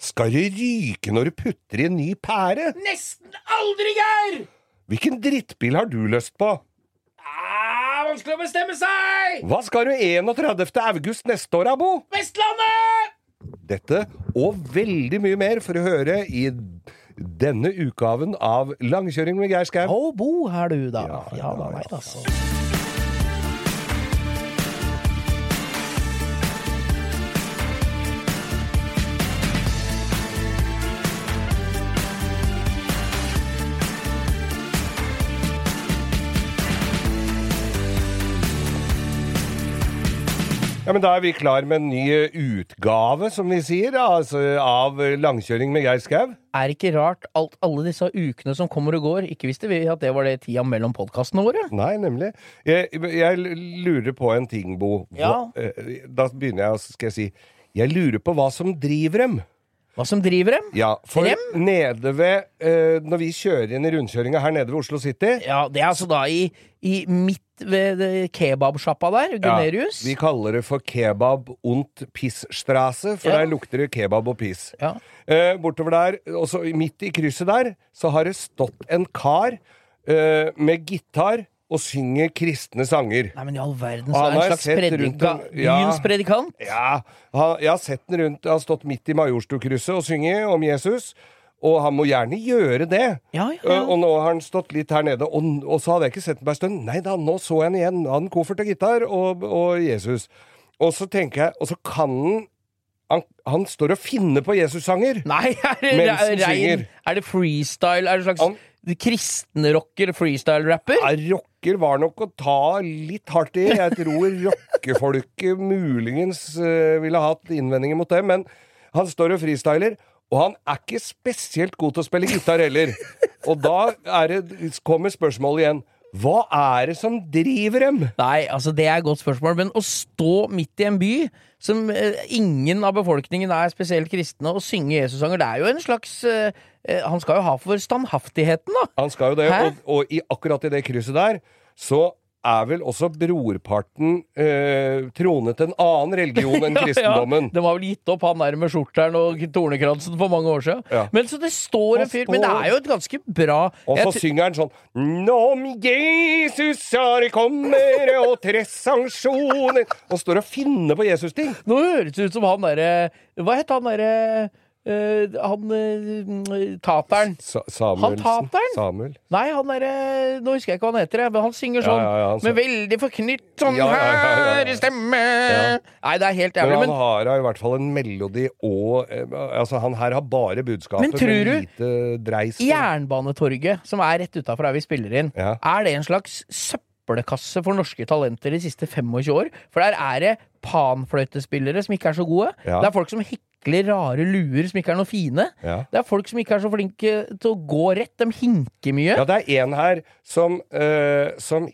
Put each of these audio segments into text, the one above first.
Skal det ryke når du putter i en ny pære? Nesten aldri, Geir! Hvilken drittbil har du lyst på? Ah, vanskelig å bestemme seg! Hva skal du 31. august neste år, Abo? Vestlandet! Dette og veldig mye mer for å høre i denne utgaven av Langkjøring med Geir Skau. Å, Bo her du, da. Ja, Ja, da, ja. altså. Ja, men Da er vi klar med en ny utgave, som vi sier, altså av Langkjøring med Geir Skau. Er ikke rart alt, alle disse ukene som kommer og går, ikke visste vi at det var det tida mellom podkastene våre? Nei, nemlig. Jeg, jeg lurer på en ting, Bo. Hva, Ja. eh, Da begynner jeg, skal jeg si Jeg lurer på hva som driver dem. Hva som driver dem? Ja, for Frem? nede ved uh, Når vi kjører inn i rundkjøringa her nede ved Oslo City Ja, det er altså da i, i midt ved kebabsjappa der, Gunerius. Vi kaller det for kebab und pissstrasse, for Ja. der lukter det kebab og piss. Ja. Uh, bortover der, og så midt i krysset der, så har det stått en kar uh, med gitar og synger kristne sanger. Nei, men i all verden, så er han en slags predika, rundt ja. byens predikant. Ja, han, jeg har sett den rundt, han har stått midt i Majorstukrysset og synger om Jesus. Og han må gjerne gjøre det. Ja, ja. Og nå har han stått litt her nede, og, og så hadde jeg ikke sett den på ei stund. Nei da, nå så jeg den igjen. Han koffert og gitar og, og Jesus. Og så tenker jeg, og så kan han Han, han står og finner på Jesus-sanger. Er Mens han synger. er det freestyle? Er det slags Han- kristenrocker, freestyle-rapper? Ja, rocker var nok å ta litt hardt i. Jeg tror rockefolket muligens eh, ville hatt innvendinger mot det, men han står og freestyler. Og han er ikke spesielt god til å spille gitar heller. Og da er det, kommer spørsmålet igjen. Hva er det som driver dem? Nei, altså det er et godt spørsmål, men å stå midt i en by som eh, ingen av befolkningen er spesielt kristne, og synge Jesussanger, det er jo en slags eh, eh, Han skal jo ha for standhaftigheten, da! Han skal jo det, og, og i akkurat i det krysset der, så er vel også brorparten eh, tronet en annen religion enn kristendommen. Ja, de har vel gitt opp han der med skjorteren og tornekransen for mange år siden. Ja. Men så det står en fyr Men det er jo et ganske bra Og så synger han sånn om Jesus er kommer og tre sanksjoner Og står og finner på Jesus-ting. Nå høres det ut som han derre Hva het han derre Han uh, tateren. Sa Han tateren? Samuel. Nei, han derre Nå husker jeg ikke hva han heter, men han synger sånn ja, ja, han med veldig forknytt sånn Ja, ja, ja, ja, ja. her stemme Ja. Nei, det er helt Men jævlig. han Men, har i hvert fall en melodi og eh, Altså, han her har bare budskapet Men tror du- lite dreis. Jernbanetorget, som er rett utafor der vi spiller inn, Ja. er det en slags søppelkasse for norske talenter de siste 25 år? For der er det panfløytespillere som ikke er så gode. Ja. Det er folk som hekler rare luer som ikke er noe fine. Ja. Det er folk som ikke er så flinke til å gå rett. De hinker mye. Ja, det er en her som, eh, som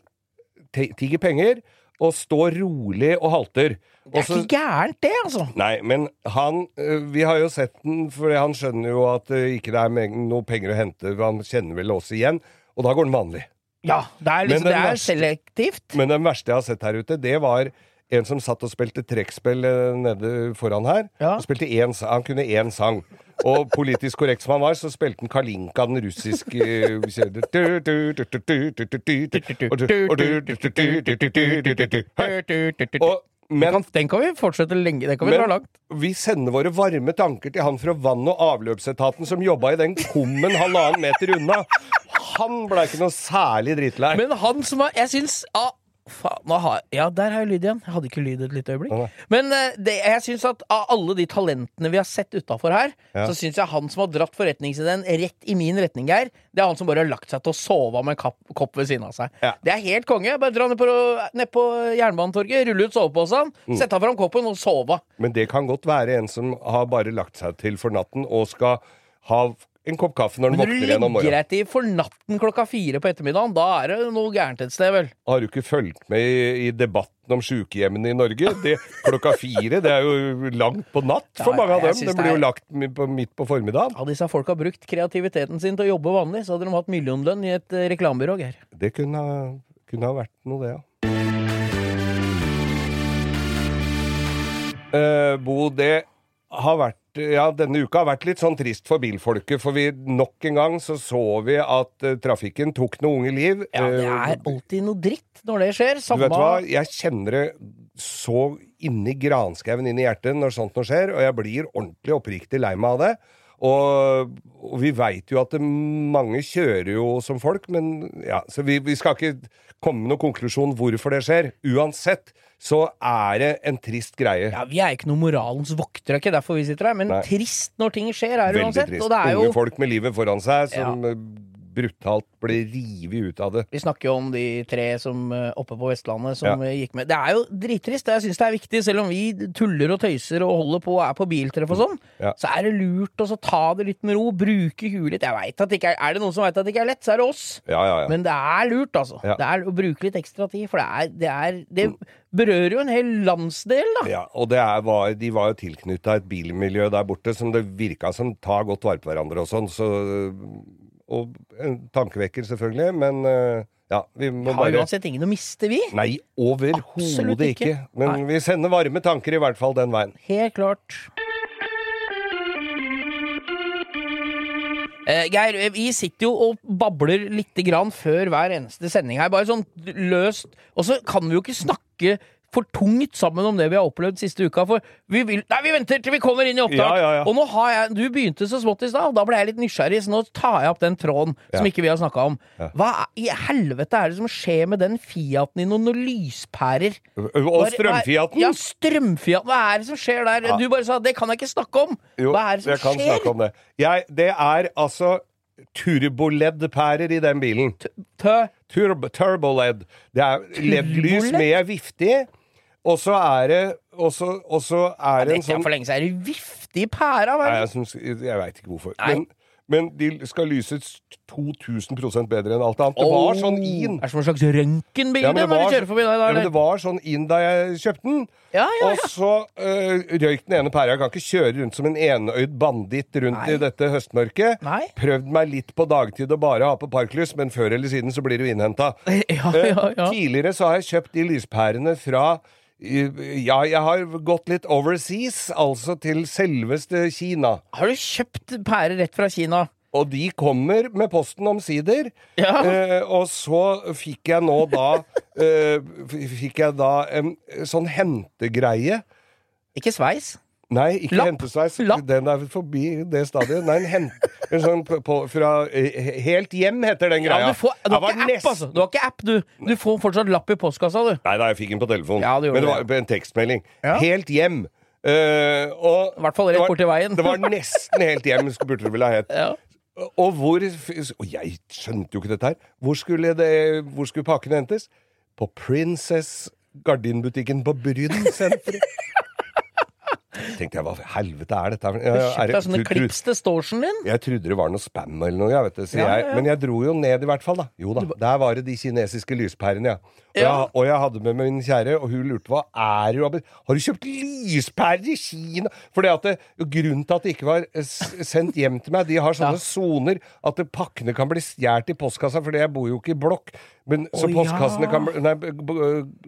tigger penger og står rolig og halter. det er ikke gærent, det, altså. Nei, men han øh, Vi har jo sett den, for han skjønner jo at det ikke er noe penger å hente. Han kjenner vel oss igjen, og da går den vanlig. Ja, det er, liksom, det er verste- selektivt. Men den verste jeg har sett her ute, det var en som satt og spilte trekkspill eh, nede foran her. Ja. Og en han kunne én sang. Og politisk korrekt som han var, så spilte han Kalinka, den russiske Og, Den men kan, den kan vi fortsette lenge. Den kan vi dra langt. vi sender våre varme tanker til han fra vann- og avløpsetaten som jobba i den kummen halvannen meter unna. Han ble ikke noe særlig drittlei. Men han som var Jeg syns av Faen, har, ja, der har jeg lyd igjen. Jeg hadde ikke lyd et lite øyeblikk. Å. Men eh, det, jeg synes at av alle de talentene vi har sett utafor her, Ja. så syns jeg han som har dratt forretningsideen rett i min retning, Geir, det er han som bare har lagt seg til å sove med en kapp, kopp ved siden av seg. Ja. Det er helt konge. Bare dra ned på, ned på Jernbanetorget, rulle ut soveposen, Mm. sette fram koppen og sove. Men det kan godt være en som har bare lagt seg til for natten og skal ha en kopp kaffe når den Men våkner igjen om legger du deg til for natten klokka fire på ettermiddagen, da er det noe gærent et sted, vel? Har du ikke fulgt med i, i debatten om sykehjemmene i Norge? Det, klokka fire, det er jo langt på natt for Ja, mange av dem. Det blir jo lagt midt på formiddagen. Hadde disse folka brukt kreativiteten sin til å jobbe vanlig, så hadde de hatt millionlønn i et eh, reklamebyrå, Geir. Det kunne, kunne ha vært noe, det, ja. Uh, Bo, det har vært ja, denne uka har vært litt sånn trist for bilfolket, for vi nok en gang så så vi at uh, trafikken tok noen unge liv. Ja, det Eh, er alltid noe dritt når det skjer. Du vet hva, jeg kjenner det så inni granskauen inn i hjertet når sånt noe skjer, og jeg blir ordentlig oppriktig lei meg av det. Og, og vi veit jo at det, mange kjører jo som folk, men ja, så vi, vi skal ikke komme med noen konklusjon hvorfor det skjer. Uansett så er det en trist greie. Ja, Vi er ikke noen moralens voktere, ikke derfor vi sitter her, men Nei. trist når ting skjer, er det Veldig trist. Og det er jo Unge folk med livet foran seg som eh, brutalt ble revet ut av det. Vi snakker jo om de tre som eh, oppe på Vestlandet som ja. gikk med. Det er jo drittrist. Jeg syns det er viktig, selv om vi tuller og tøyser og holder på og er på biltreff og sånn, Ja. så er det lurt å så ta det litt med ro, bruke huet litt. Jeg vet at det ikke er, er det noen som veit at det ikke er lett, så er det oss. Ja, ja, ja. Men det er lurt, altså. Det er å bruke litt ekstra tid, for det er, det er Det berører jo en hel landsdel, da. Ja, og det er, var, de var jo tilknytta et bilmiljø der borte som det virka som tar godt vare på hverandre og sånn, så Og en tankevekker, selvfølgelig, men eh, ja, vi må har bare uansett ingen å miste, vi. Nei, overhodet ikke. ikke. Men Nei. vi sender varme tanker i hvert fall den veien. Helt klart. Uh, Geir, eh, vi sitter jo og babler lite grann før hver eneste sending her. Bare sånn løst. Og så kan vi jo ikke snakke for tungt sammen om det vi har opplevd siste uka. For vi vil Nei, vi venter til vi kommer inn i opptak! Ja, ja, ja. Og nå har jeg Du begynte så smått i stad, og da ble jeg litt nysgjerrig, så nå tar jeg opp den tråden som ikke vi har snakka om. Hva i helvete er det som skjer med den Fiaten i noen, noen lyspærer? Og strømfiaten. Ja, strømfiaten. Hva er det som skjer der? Du bare sa 'det kan jeg ikke snakke om'. Jo, Hva er det som jeg kan skjer? snakke om det. Jeg, det er altså turboled-pærer i den bilen. Turb Turbo, turboled. Det er LED-lys med vifte, og så er det Og så er det en sånn for lenge siden. Er det vifte i pæra? Vel? jeg, jeg veit ikke hvorfor. Men, men de skal lyse 2000 bedre enn alt annet. Det var sånn in. Er det som en slags røntgenbilde Ja, når var- kjører forbi deg? Ja, men det var sånn inn da jeg kjøpte den. Ja, ja, Og så øh, røyk den ene pæra. Jeg kan ikke kjøre rundt som en enøyd banditt rundt Nei. i dette høstmørket. Nei. Prøvd meg litt på dagtid å bare ha på parklys, men før eller siden så blir du innhenta. Ja, ja, ja. Tidligere så har jeg kjøpt de lyspærene fra Ja, jeg har gått litt overseas, altså til selveste Kina. Har du kjøpt pærer rett fra Kina? Og de kommer med posten omsider. Ja. Eh, og så fikk jeg nå da eh, Fikk jeg da en sånn hentegreie. Ikke sveis? Nei, ikke Lapp. hentesveis. Lapp. Den er forbi det stadiet. Nei, en hent... En sånn på, fra eh, Helt hjem heter den greia. Ja, du, får, du har app, altså. Du har ikke app, du. Du får fortsatt lapp i postkassa, du. Nei da, jeg fikk den på telefon. Ja, det Men det var en tekstmelding. Ja. Helt hjem. Uh, og I hvert fall rett borti veien. Det var nesten helt hjem, burde det vel ha hett. Ja. Og hvor Og jeg skjønte jo ikke dette her. Hvor skulle, det, hvor skulle pakkene hentes? På Princess Gardinbutikken på Bryn sentrum. Tenkte jeg, hva helvete er dette? Du kjøpte deg sånne klips til storsen din. Jeg trodde det var noe spam eller noe, jeg vet det. Så Ja, jeg, ja, ja. Men jeg dro jo ned i hvert fall, da. Jo da, der var det de kinesiske lyspærene, ja. Og, Ja. Jeg, og jeg hadde med meg min kjære, og hun lurte hva er det har du kjøpt lyspærer i Kina? For det at det, grunnen til at det ikke var eh, sendt hjem til meg, de har sånne Ja. at pakkene kan bli stjålet i postkassa, for jeg bor jo ikke i blokk. Men, så Å, postkassene ja. kan, nei,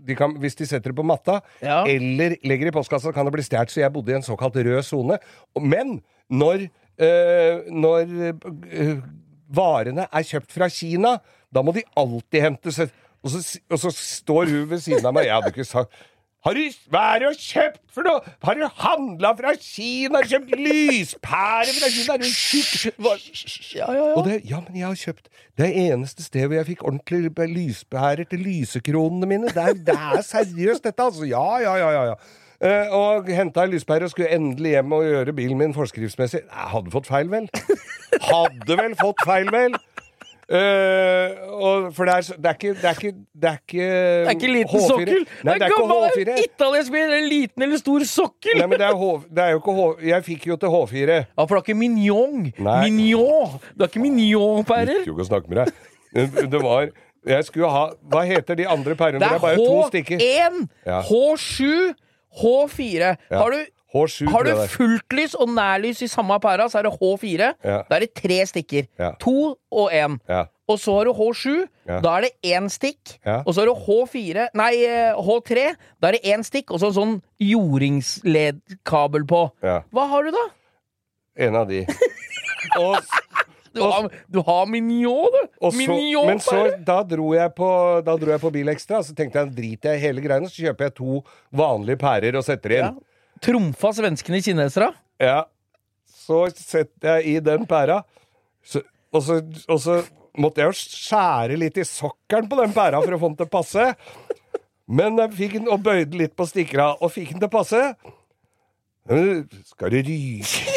de kan Hvis de setter det på matta, Ja. eller legger det i postkassa, kan det bli stjålet. Så jeg bodde i en såkalt rød sone. Men når, øh, når øh, varene er kjøpt fra Kina, da må de alltid hentes og så, og så står hun ved siden av meg Jeg hadde ikke sagt Har du, hva er det du har kjøpt for noe? Har du handla fra Kina? Har du kjøpt lyspære fra Kina? Er du syk? Ja, ja, ja. det, ja, men jeg har kjøpt Det eneste stedet hvor jeg fikk ordentlig lyspærer til lysekronene mine. Det er, det er seriøst, dette, altså. Ja, ja, ja, ja. ja. Uh, og henta ei lyspære og skulle endelig hjem og gjøre bilen min forskriftsmessig. Jeg hadde fått feil, vel? Hadde vel fått feil, vel? Og, for det er, det er ikke Det er ikke, det er ikke, Det er ikke liten H4. sokkel! Nei, det er gammel H4. italiensk bil! En liten eller stor sokkel! Nei, men det er, H, det er jo ikke H... Jeg fikk jo til H4. Ja, for det er ikke mignon. Nei. Mignon! Du har ikke mignon-pærer. Orker jo ikke å snakke med deg. Det- var Jeg skulle ha Hva heter de andre pærene? Det Det er bare to stykker. H1, Ja. H7, H4. Ja. Har du, H7, har du fullt fulltlys og nærlys i samme pæra, så er det H4. Ja. Da er det tre stikker. Ja. To og én. Ja. Og så har du H7. Ja. Da er det én stikk. Og så har du H4 Nei, eh, H3. Da er det én stikk og så en sånn jordingsledkabel på. Hva har du, da? En av de. Og, Du har, du har Mignon, du! Mignon men så, da dro jeg på Da dro jeg på Bilekstra, så tenkte jeg driter jeg i hele greiene, så kjøper jeg to vanlige pærer og setter Ja. Trumfa svenskene kinesere. Ja. Så setter jeg i den pæra, så, og, så, og så måtte jeg jo skjære litt i sokkelen på den pæra for å få den til å passe. Men jeg fikk den og bøyde litt på stikra, og fikk den til å passe. Skal det ryke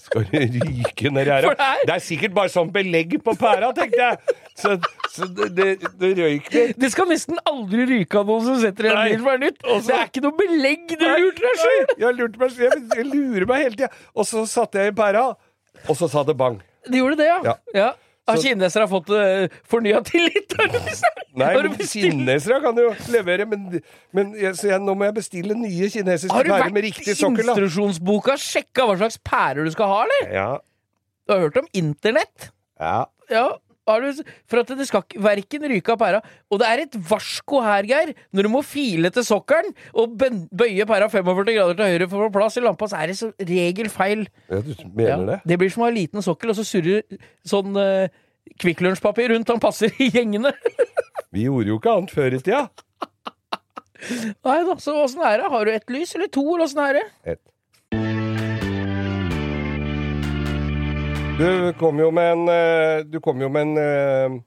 Skal det ryke nedi her? Er- Det er sikkert bare sånn belegg på pæra, tenkte jeg. Så, så det, det, det røyk litt. Det skal nesten aldri ryke av noen som setter en Nei. bil for nytt. Det er ikke noe belegg, du lurte deg sjøl! Jeg lurte meg. Jeg, jeg lurer meg hele tida. Og så satte jeg i pæra, og så sa det bang. De gjorde det, ja. Ja. Har Så- kinesere fått uh, fornya tillit? Har du? Nei, Har du kinesere kan jo levere, men, men så jeg, nå må jeg bestille nye kinesiske Har du pærer vært med i riktig sokkel, da. instruksjonsboka og sjekka hva slags pærer du skal ha, eller? Ja, Du har hørt om internett? ja. Ja. Du, for at det skal verken ryke av pæra Og det er et varsko her, Geir. Når du må file til sokkelen og bøye pæra 45 grader til høyre for å få plass i lampa, så er det som regel feil. ja du mener det? Det blir som å ha en liten sokkel, og så surrer sånn uh, Kvikk Lunsj-papir rundt. Han passer i gjengene. Vi gjorde jo ikke annet før i tida. Nei da, så åssen er det? Har du ett lys eller to, eller åssen er det? Et. Du kom jo med en eh, Du kom jo med en eh,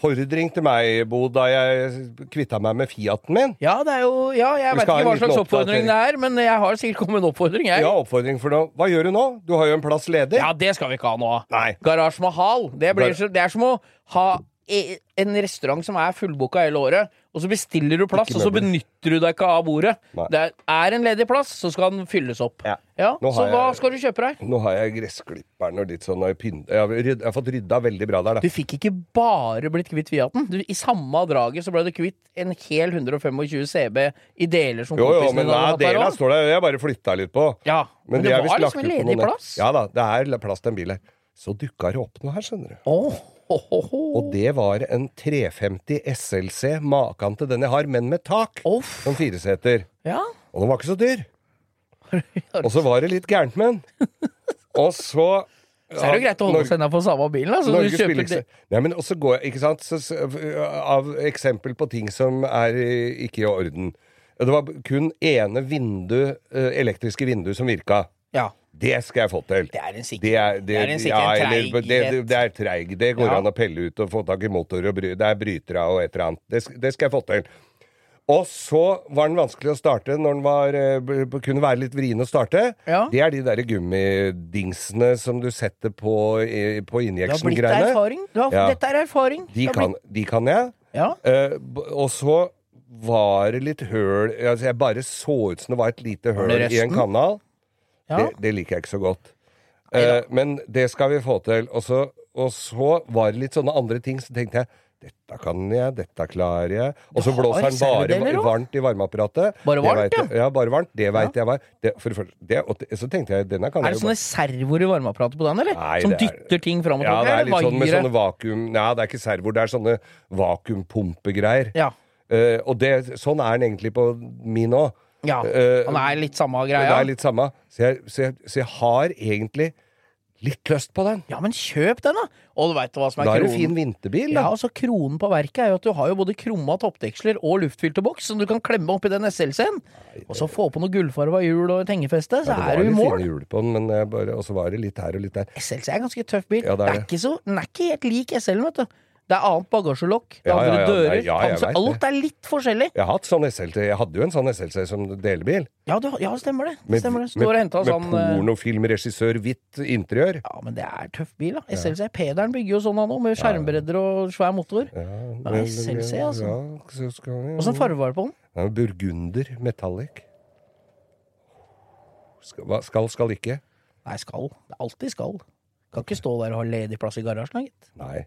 oppfordring til meg, Bo, da jeg kvitta meg med Fiaten min. Ja, det er jo Ja, jeg veit ikke hva slags oppfordring det er, men jeg har sikkert kommet med en oppfordring, jeg. Ja, oppfordring for noe. Hva gjør du nå? Du har jo en plass ledig. Ja, det skal vi ikke ha nå. Nei. Garasje Mahal. Det, blir det er som å ha e- en restaurant som er fullbooka hele året, og så bestiller du plass, og så benytter du deg ikke av bordet. Nei. Det er- en ledig plass, så skal den fylles opp. Ja. Ja, Så hva jeg- skal du kjøpe deg? Nå har jeg gressklipperen og litt sånn jeg, har, jeg har fått rydda veldig bra der, da. Du fikk ikke bare blitt kvitt Fiaten. Du, I samme draget så ble du kvitt en hel 125 CB i deler som Jo, jo, men nei, står der. Jeg bare flytta litt på. Ja, men, men det det var liksom en ledig plass. Ja da, det er plass til en bil her. Så dukka det opp noe her, skjønner du. Ho. Og det var en 350 SLC, maken til den jeg har, men med tak. Uff. Som fireseter. Ja. Og den var ikke så dyr. Og så var det litt gærent med den. Og så Så er det jo greit å holde seg innafor samme bilen. Altså, Norges billigste. Ja, men også går jeg, ikke sant, så, så, av eksempel på ting som er eh, ikke i orden. Det var kun ene vindu, eh, elektriske vindu som virka. Ja. Det skal jeg få til. Det er en sikker, Det er, det, det er en sikker ja, treighet. det, det, det er treig. Det går Ja. an å pelle ut og få tak i motor og bry, Det er brytere og et eller annet. Det, det skal jeg få til. Og så var den vanskelig å starte når den var, eh, kunne være litt vrien å starte. Ja. Det er de der gummidingsene som du setter på, på injection-greiene. erfaring. Du har, Ja. Dette er erfaring. De, kan, de kan jeg. Ja. Uh, og så var det litt høl altså Jeg bare så ut som det var et lite høl i en kanal. Ja. Det, det liker jeg ikke så godt. Eh, men det skal vi få til. Og så, og så var det litt sånne andre ting, så tenkte jeg dette kan jeg, dette klarer jeg. Og så blåser den bare varmt i varmeapparatet. Bare varmt, ja. jeg- Ja, bare varmt. Det veit jeg var. Det, for det så tenkte jeg denne kan Er det sånne servoer i varmeapparatet på den, eller? Nei, Som er- dytter ting fram og Ja, det er litt sånn med sånne vakuum... Nei, det er ikke servoer, det er sånne vakuumpumpegreier. Ja. Uh, og det, sånn er den egentlig på min òg. Ja. Eh, Han er litt samme Det greia. er litt samme. Så jeg, så, jeg, så jeg har egentlig litt lyst på den. Ja, men kjøp den, da! Og du veit hva som er Da er det kronen? fin vinterbil, Ja, da. altså Kronen på verket er jo at du har jo både krumma toppdeksler og luftfilterboks som du kan klemme oppi den SL-en. Og så få på noe gullfarva hjul og et hengefeste, så Ja, det er du i litt mål. fine hjul på den, men bare, og så var det litt her og litt der. SLC er en ganske tøff bil. Ja, det er det er ikke så, den er ikke helt lik SL-en, vet du. Det er annet bagasjelokk, det er Ja, andre ja, ja, dører. nei, ja, altså, alt er litt forskjellig. Jeg har hatt sånn SLT, jeg hadde jo en sånn SLC som delebil. Ja, du, ja stemmer det. Med, stemmer det. med, Står og henter med sånn eh, pornofilmregissør, hvitt interiør. Ja, men det er tøff bil, da. SLC Pederen bygger jo sånn han nå, med skjermbredder og svær motor. Ja, Nei, SLC, altså. Åssen farge var det på den? Ja, burgunder metallic. Skal, hva, skal, skal ikke? Nei, skal. Det er alltid skal. Kan ikke stå der og ha ledig plass i garasjen, gitt. Nei.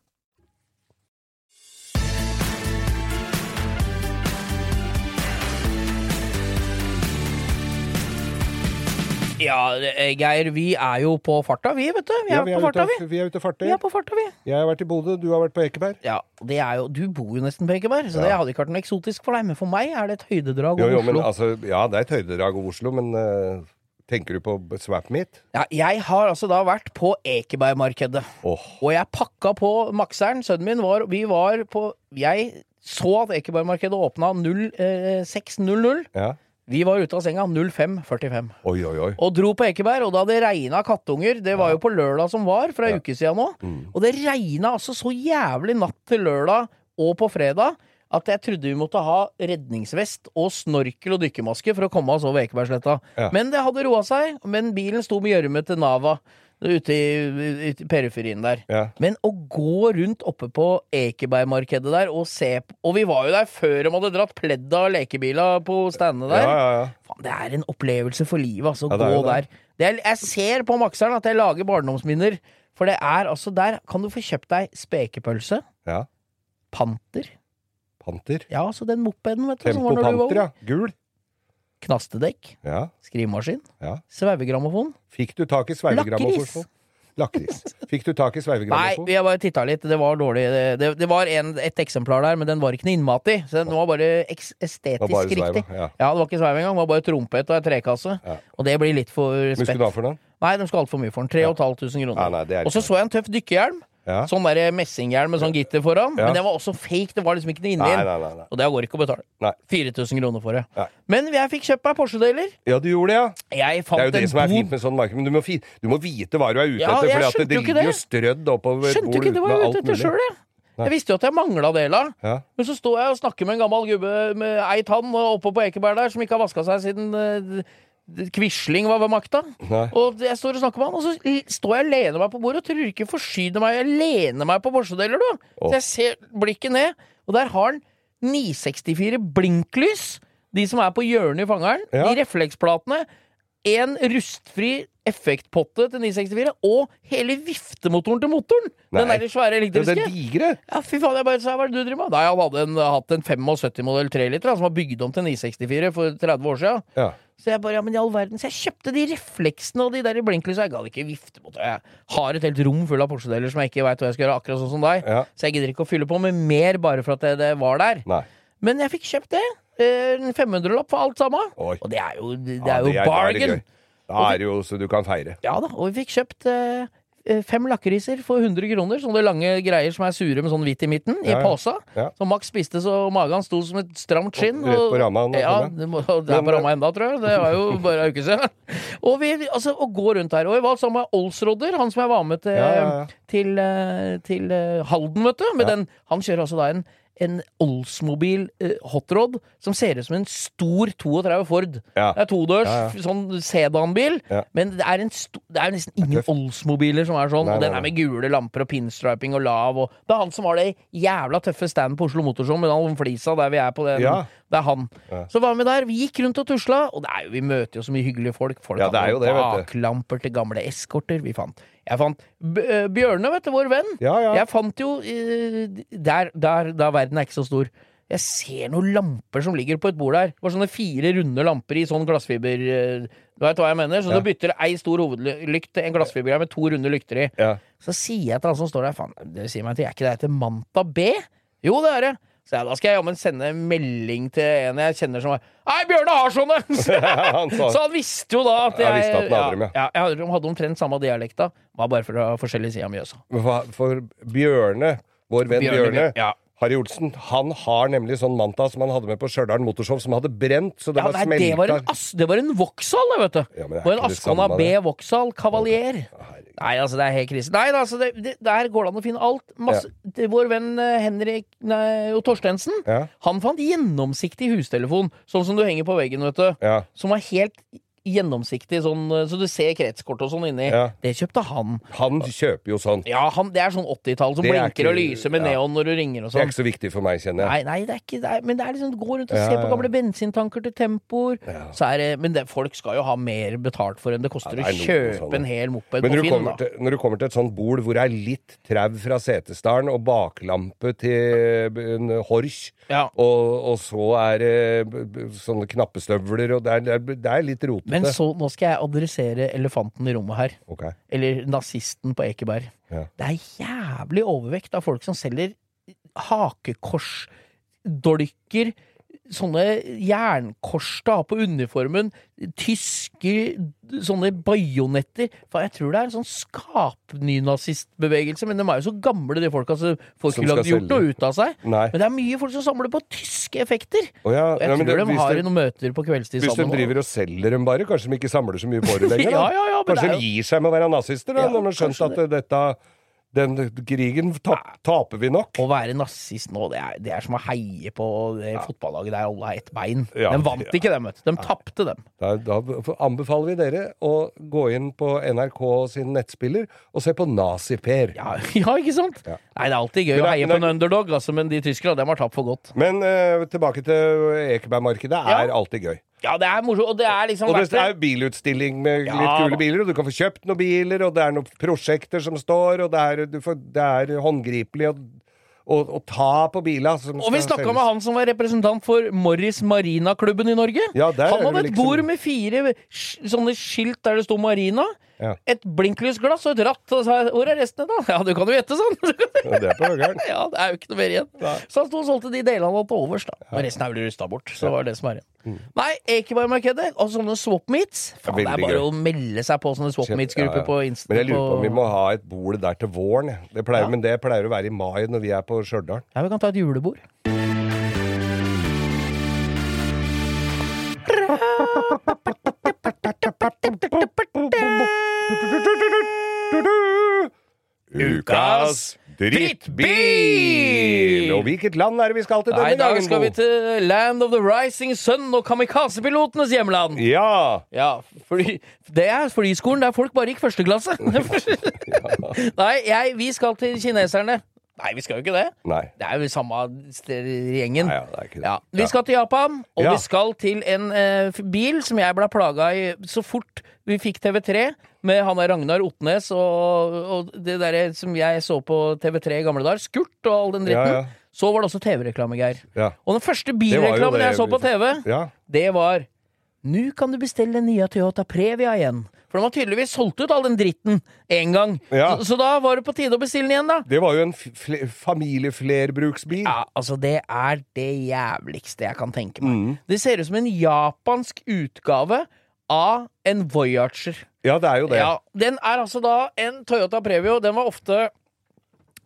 Ja, eh, Geir, vi er jo på farta, vi, vet du. Vi er, Ja, vi, på er farta, ute, vi. vi er ute farter. Vi er på farta, vi. Jeg har vært i Bodø, du har vært på Ekeberg. Ja, det er jo, Du bor jo nesten på Ekeberg, så det hadde ikke vært noe eksotisk for deg. Men for meg er det et høydedrag Jo, over jo, men Oslo. altså, ja, det er et høydedrag over Oslo, men uh, tenker du på Swap Meet? Ja, jeg har altså da vært på Ekebergmarkedet. Åh, Og jeg pakka på Makseren. Sønnen min var Vi var på Jeg så at Ekebergmarkedet åpna 06.00. ja. Vi var ute av senga 05.45. Oi, oi, oi. Og dro på Ekeberg, og da det regna kattunger Det var jo på lørdag som var, for ei uke sida nå. Mm. Og det regna altså så jævlig natt til lørdag og på fredag at jeg trodde vi måtte ha redningsvest og snorkel og dykkermaske for å komme oss over Ekebergsletta. Ja. Men det hadde roa seg. Men bilen sto med gjørme til Nava ute i, ute i periferien der. Ja. Men å gå rundt oppe på Ekebergmarkedet der og se Og vi var jo der før de hadde dratt pledd av lekebiler på standene der. ja, ja. Faen, det er en opplevelse for livet, altså. Å gå der. Det er, jeg ser på Makseren at jeg lager barndomsminner. For det er altså Der kan du få kjøpt deg spekepølse, ja. panter Panter. Ja, altså den mopeden, vet du. som Tempo var når du var Panter, ja. Gul. Knastedekk. Ja, Skrivemaskin. ja. Sveivegrammofon. Fikk du tak i sveivegrammofon? Lakris. Fikk du tak i Nei, sveivegrammofon? vi har bare titta litt. Det var dårlig. Det, det, det var en, et eksemplar der, men den var ikke noe innmat i. Så den var bare estetisk var bare riktig. ja. Ja, det var ikke sveiv engang. Det var bare trompet og ei trekasse. Ja. Og det blir litt for Hva skulle du ha for den? Nei, de skal altfor mye for den. 3500 kroner. Nei, er og så så jeg en tøff dykkerhjelm. Ja. Sånn der messinghjelm med sånn gitter foran. Ja. Men det var også fake. Det var liksom ikke noe inni den. Og det går ikke å betale. Nei. 4000 kroner for det. Nei. Men jeg fikk kjøpt meg Porsche-deler. Ja, du gjorde det, ja. Jeg Det er jo det som er fint med sånn marked, men du må, du må vite hva du er ute Ja, etter, for det, skjønte jo ikke ligger jo det. strødd oppover Skjønte bord det jeg alt mulig. Selv, jeg. Jeg visste jo at jeg mangla deler. Ja. Men så står jeg og snakker med en gammel gubbe med ei tann oppe på Ekeberg der, som ikke har vaska seg siden eh, Quisling var ved makta. Nei. Og jeg står og snakker med han, og så står jeg og lener meg på bordet og tror ikke forsyner meg. Jeg lener meg på Porsche-deler, du. Oh. Så jeg ser blikket ned, og der har han 964 blinklys. De som er på hjørnet i fangeren. Ja. De refleksplatene. En rustfri effektpotte til 964 og hele viftemotoren til motoren! Den Nei. der svære elektriske. Den digre? Ja, fy faen, jeg bare sa hva er det du driver med? Nei, han hadde en, hatt en 75-modell 3-liter som var bygd om til 964 for 30 år siden. Ja. Så jeg bare, ja, men i all verden Så jeg kjøpte de refleksene og de der blinklysa. Jeg gadd ikke viftemotor. Jeg har et helt rom full av Porsche-deler som jeg ikke veit hva jeg skal gjøre, akkurat sånn som deg. Ja. Så jeg gidder ikke å fylle på med mer bare for at det, det var der. Nei. Men jeg fikk kjøpt det. Eh, En 500-lapp for alt sammen. Oi. Og det er jo, det Ja, er jo det er- bargain. Da er det jo så du kan feire. Ja da, og vi fikk kjøpt eh, eh, fem lakriser for 100 kroner. Sånne lange greier som er sure med sånn hvitt i midten, i Ja, i posa. Ja. Så Max spiste så magen sto som et stramt skinn. Rett på ramma, Ja, det, må, det er på ramma enda, tror jeg. Det var jo bare en uke siden. Og vi altså, og går rundt her. Og jeg var sammen med Olsrodder, han som jeg var med til, Ja, til, eh, til eh, Halden, vet du. Med den, han kjører altså da en en Oldsmobil eh, hotrod som ser ut som en stor 32 Ford. Ja. Det er todørs, Ja, ja. sånn sedanbil, men det er, det er nesten ingen. Oldsmobiler som er sånn. Nei, og den er med gule lamper og pinstriping og lav. Og det er han som har det jævla tøffe standen på Oslo Motorshow med den flisa der vi er på den. Det er han. Så var vi der. Vi gikk rundt og tusla, og det er jo, vi møter jo så mye hyggelige folk. Folk Ja, du. baklamper til gamle eskorter. Vi fant Jeg fant eh, Bjørne, vet du, vår venn. Ja, ja. Jeg fant jo eh, der, der, Da verden er ikke så stor. Jeg ser noen lamper som ligger på et bord der. Det var sånne fire runde lamper i sånn glassfiber eh, Du veit hva jeg mener? Så Ja. du bytter ei stor hovedlykt til en glassfibergreie med to runde lykter i. Ja. Så sier jeg til han som står der Faen, det sier meg til, er ikke det heter Manta B? Jo, det er det. Så ja, da skal jeg jammen sende en melding til en jeg kjenner som er Nei, Bjørne har sånne! Han Så han visste jo da at jeg jeg, at hadde dem, ja. ja, jeg hadde- omtrent samme dialekta. Var bare fra forskjellige sider av Mjøsa. For Bjørne, vår venn Bjørne, Ja. Harry Olsen, han har nemlig sånn Manta som han hadde med på Stjørdal Motorshow, som hadde brent, så det Ja, var nei, det var en, det var en Vauxhall, det, vet du. Ja, det var en Askona B. Vauxhall Cavalier. Nei, altså, det er helt krise. Nei, altså, det, det, der går det an å finne alt. Masse, det, vår venn eh, Henrik nei, og Torstensen, Ja. han fant gjennomsiktig hustelefon, sånn som du henger på veggen, vet du. Ja. Som var helt gjennomsiktig, sånn, eh, så du ser kretskort og sånn inni. Ja. Det kjøpte han. Han kjøper jo sånn. Ja, han, det er sånn 80-tall som Det er blinker og lyser med ja. neon når du ringer og sånn. Det er sånn. ikke så viktig for meg, kjenner jeg. Nei, nei, det er ikke det. Er, men det er liksom gå rundt og Ja, se på gamle bensintanker til tempoer. Er men det, folk skal jo ha mer betalt for enn det koster det å kjøpe sånn. en hel moped Men på du, Finn. kommer Da. til, når du kommer til et sånt bord hvor det er litt trau fra setesdalen og baklampe til en Horch, og, og så er det sånne knappestøvler, og det det er, det er litt rotete. Men så, nå skal jeg adressere elefanten i rommet her. Okay. Eller nazisten på Ekeberg. Ja. Det er jævlig overvekt av folk som selger hakekorsdolker. Sånne jernkors da på uniformen. Tyske sånne bajonetter. For jeg tror det er en sånn skapnynazistbevegelse, men de er jo så gamle, de folka, så Som ikke lagd skal gjort noe ut av seg. Nei. Men det er mye folk som samler på tyske effekter. Oh, ja, Og jeg ja, tror det- de har det- noen møter på kveldstid Hvis de driver og selger dem bare, kanskje de ikke samler så mye på det lenger? Ja, ja, ja, kanskje de gir seg med å være nazister, da, når de har skjønt at det. dette den krigen tap, taper vi nok. Å være nazist nå, det er, det er som å heie på det fotballaget der alle har ett bein. Ja, de vant ja. ikke, dem, vet du. De tapte, dem. Da, da anbefaler vi dere å gå inn på NRK sin nettspiller og se på Nazi-Per. Ja, ja, ikke sant? Ja. Nei, det er alltid gøy Men å heie men på en underdog, altså, men de tyskerne, dem har tapt for godt. Men uh, tilbake til Ekebergmarkedet. Det er Ja. alltid gøy. Ja, det er morsomt, og det er liksom Og det er jo bilutstilling med Ja, litt kule biler, og du kan få kjøpt noen biler, og det er noen prosjekter som står, og det er, du får, det er håndgripelig å, å, ta på biler. som Og vi snakka med han som var representant for Morris Marina-klubben i Norge. Ja, han det hadde et ikke bord med fire sånne skilt der det sto Marina. Ja. Et blinklysglass og et ratt. Og sa jeg, hvor er restene, da? Ja, du kan jo gjette, sånn. Ja, det er på høgeren. ja, det er jo ikke noe mer igjen. Nei. Så han sto og solgte de delene han hadde til overs, da. Og resten er vel rusta bort. Så det var det som er igjen. Mm. Nei, Ekebergmarkedet og sånne swap meets. Faen, det er bare gøy. å melde seg på sånne swap meets-grupper Ja, ja. på Insta. Men jeg lurer på om vi må ha et bord der til våren. Det pleier, Ja. Men det pleier å være i mai når vi er på Stjørdal. Ja, vi kan ta et julebord. Ukas drittbil! Og hvilket land er det vi skal til Nei, denne i dag gangen, skal vi til Land of the Rising Sun og kamikazepilotenes hjemland. Ja! Ja, fordi det er flyskolen der folk bare gikk første klasse. Nei, jeg, vi skal til kineserne. Nei, vi skal jo ikke det. Nei. Det er jo samme sted i gjengen. Nei, ja, det er ikke det. Ja, Vi skal til Japan, og Ja. vi skal til en eh, bil som jeg ble plaga i så fort vi fikk TV3, med han der Ragnar Otnes og, og det derre som jeg så på TV3 i gamle dager, Skurt og all den dritten. Ja, ja. Så var det også TV-reklame, Geir. Ja. Og den første bilreklamen jeg så på TV, det var Nå kan du bestille den nye Toyota Previa igjen. For de har tydeligvis solgt ut all den dritten én gang. Ja. Så, så da var det på tide å bestille den igjen, da. Det var jo en familieflerbruksbil. Ja, altså Det er det jævligste jeg kan tenke meg. Mm. Det ser ut som en japansk utgave av en Voyager. Ja, det er jo det. Ja, Den er altså da en Toyota Previo. Den var ofte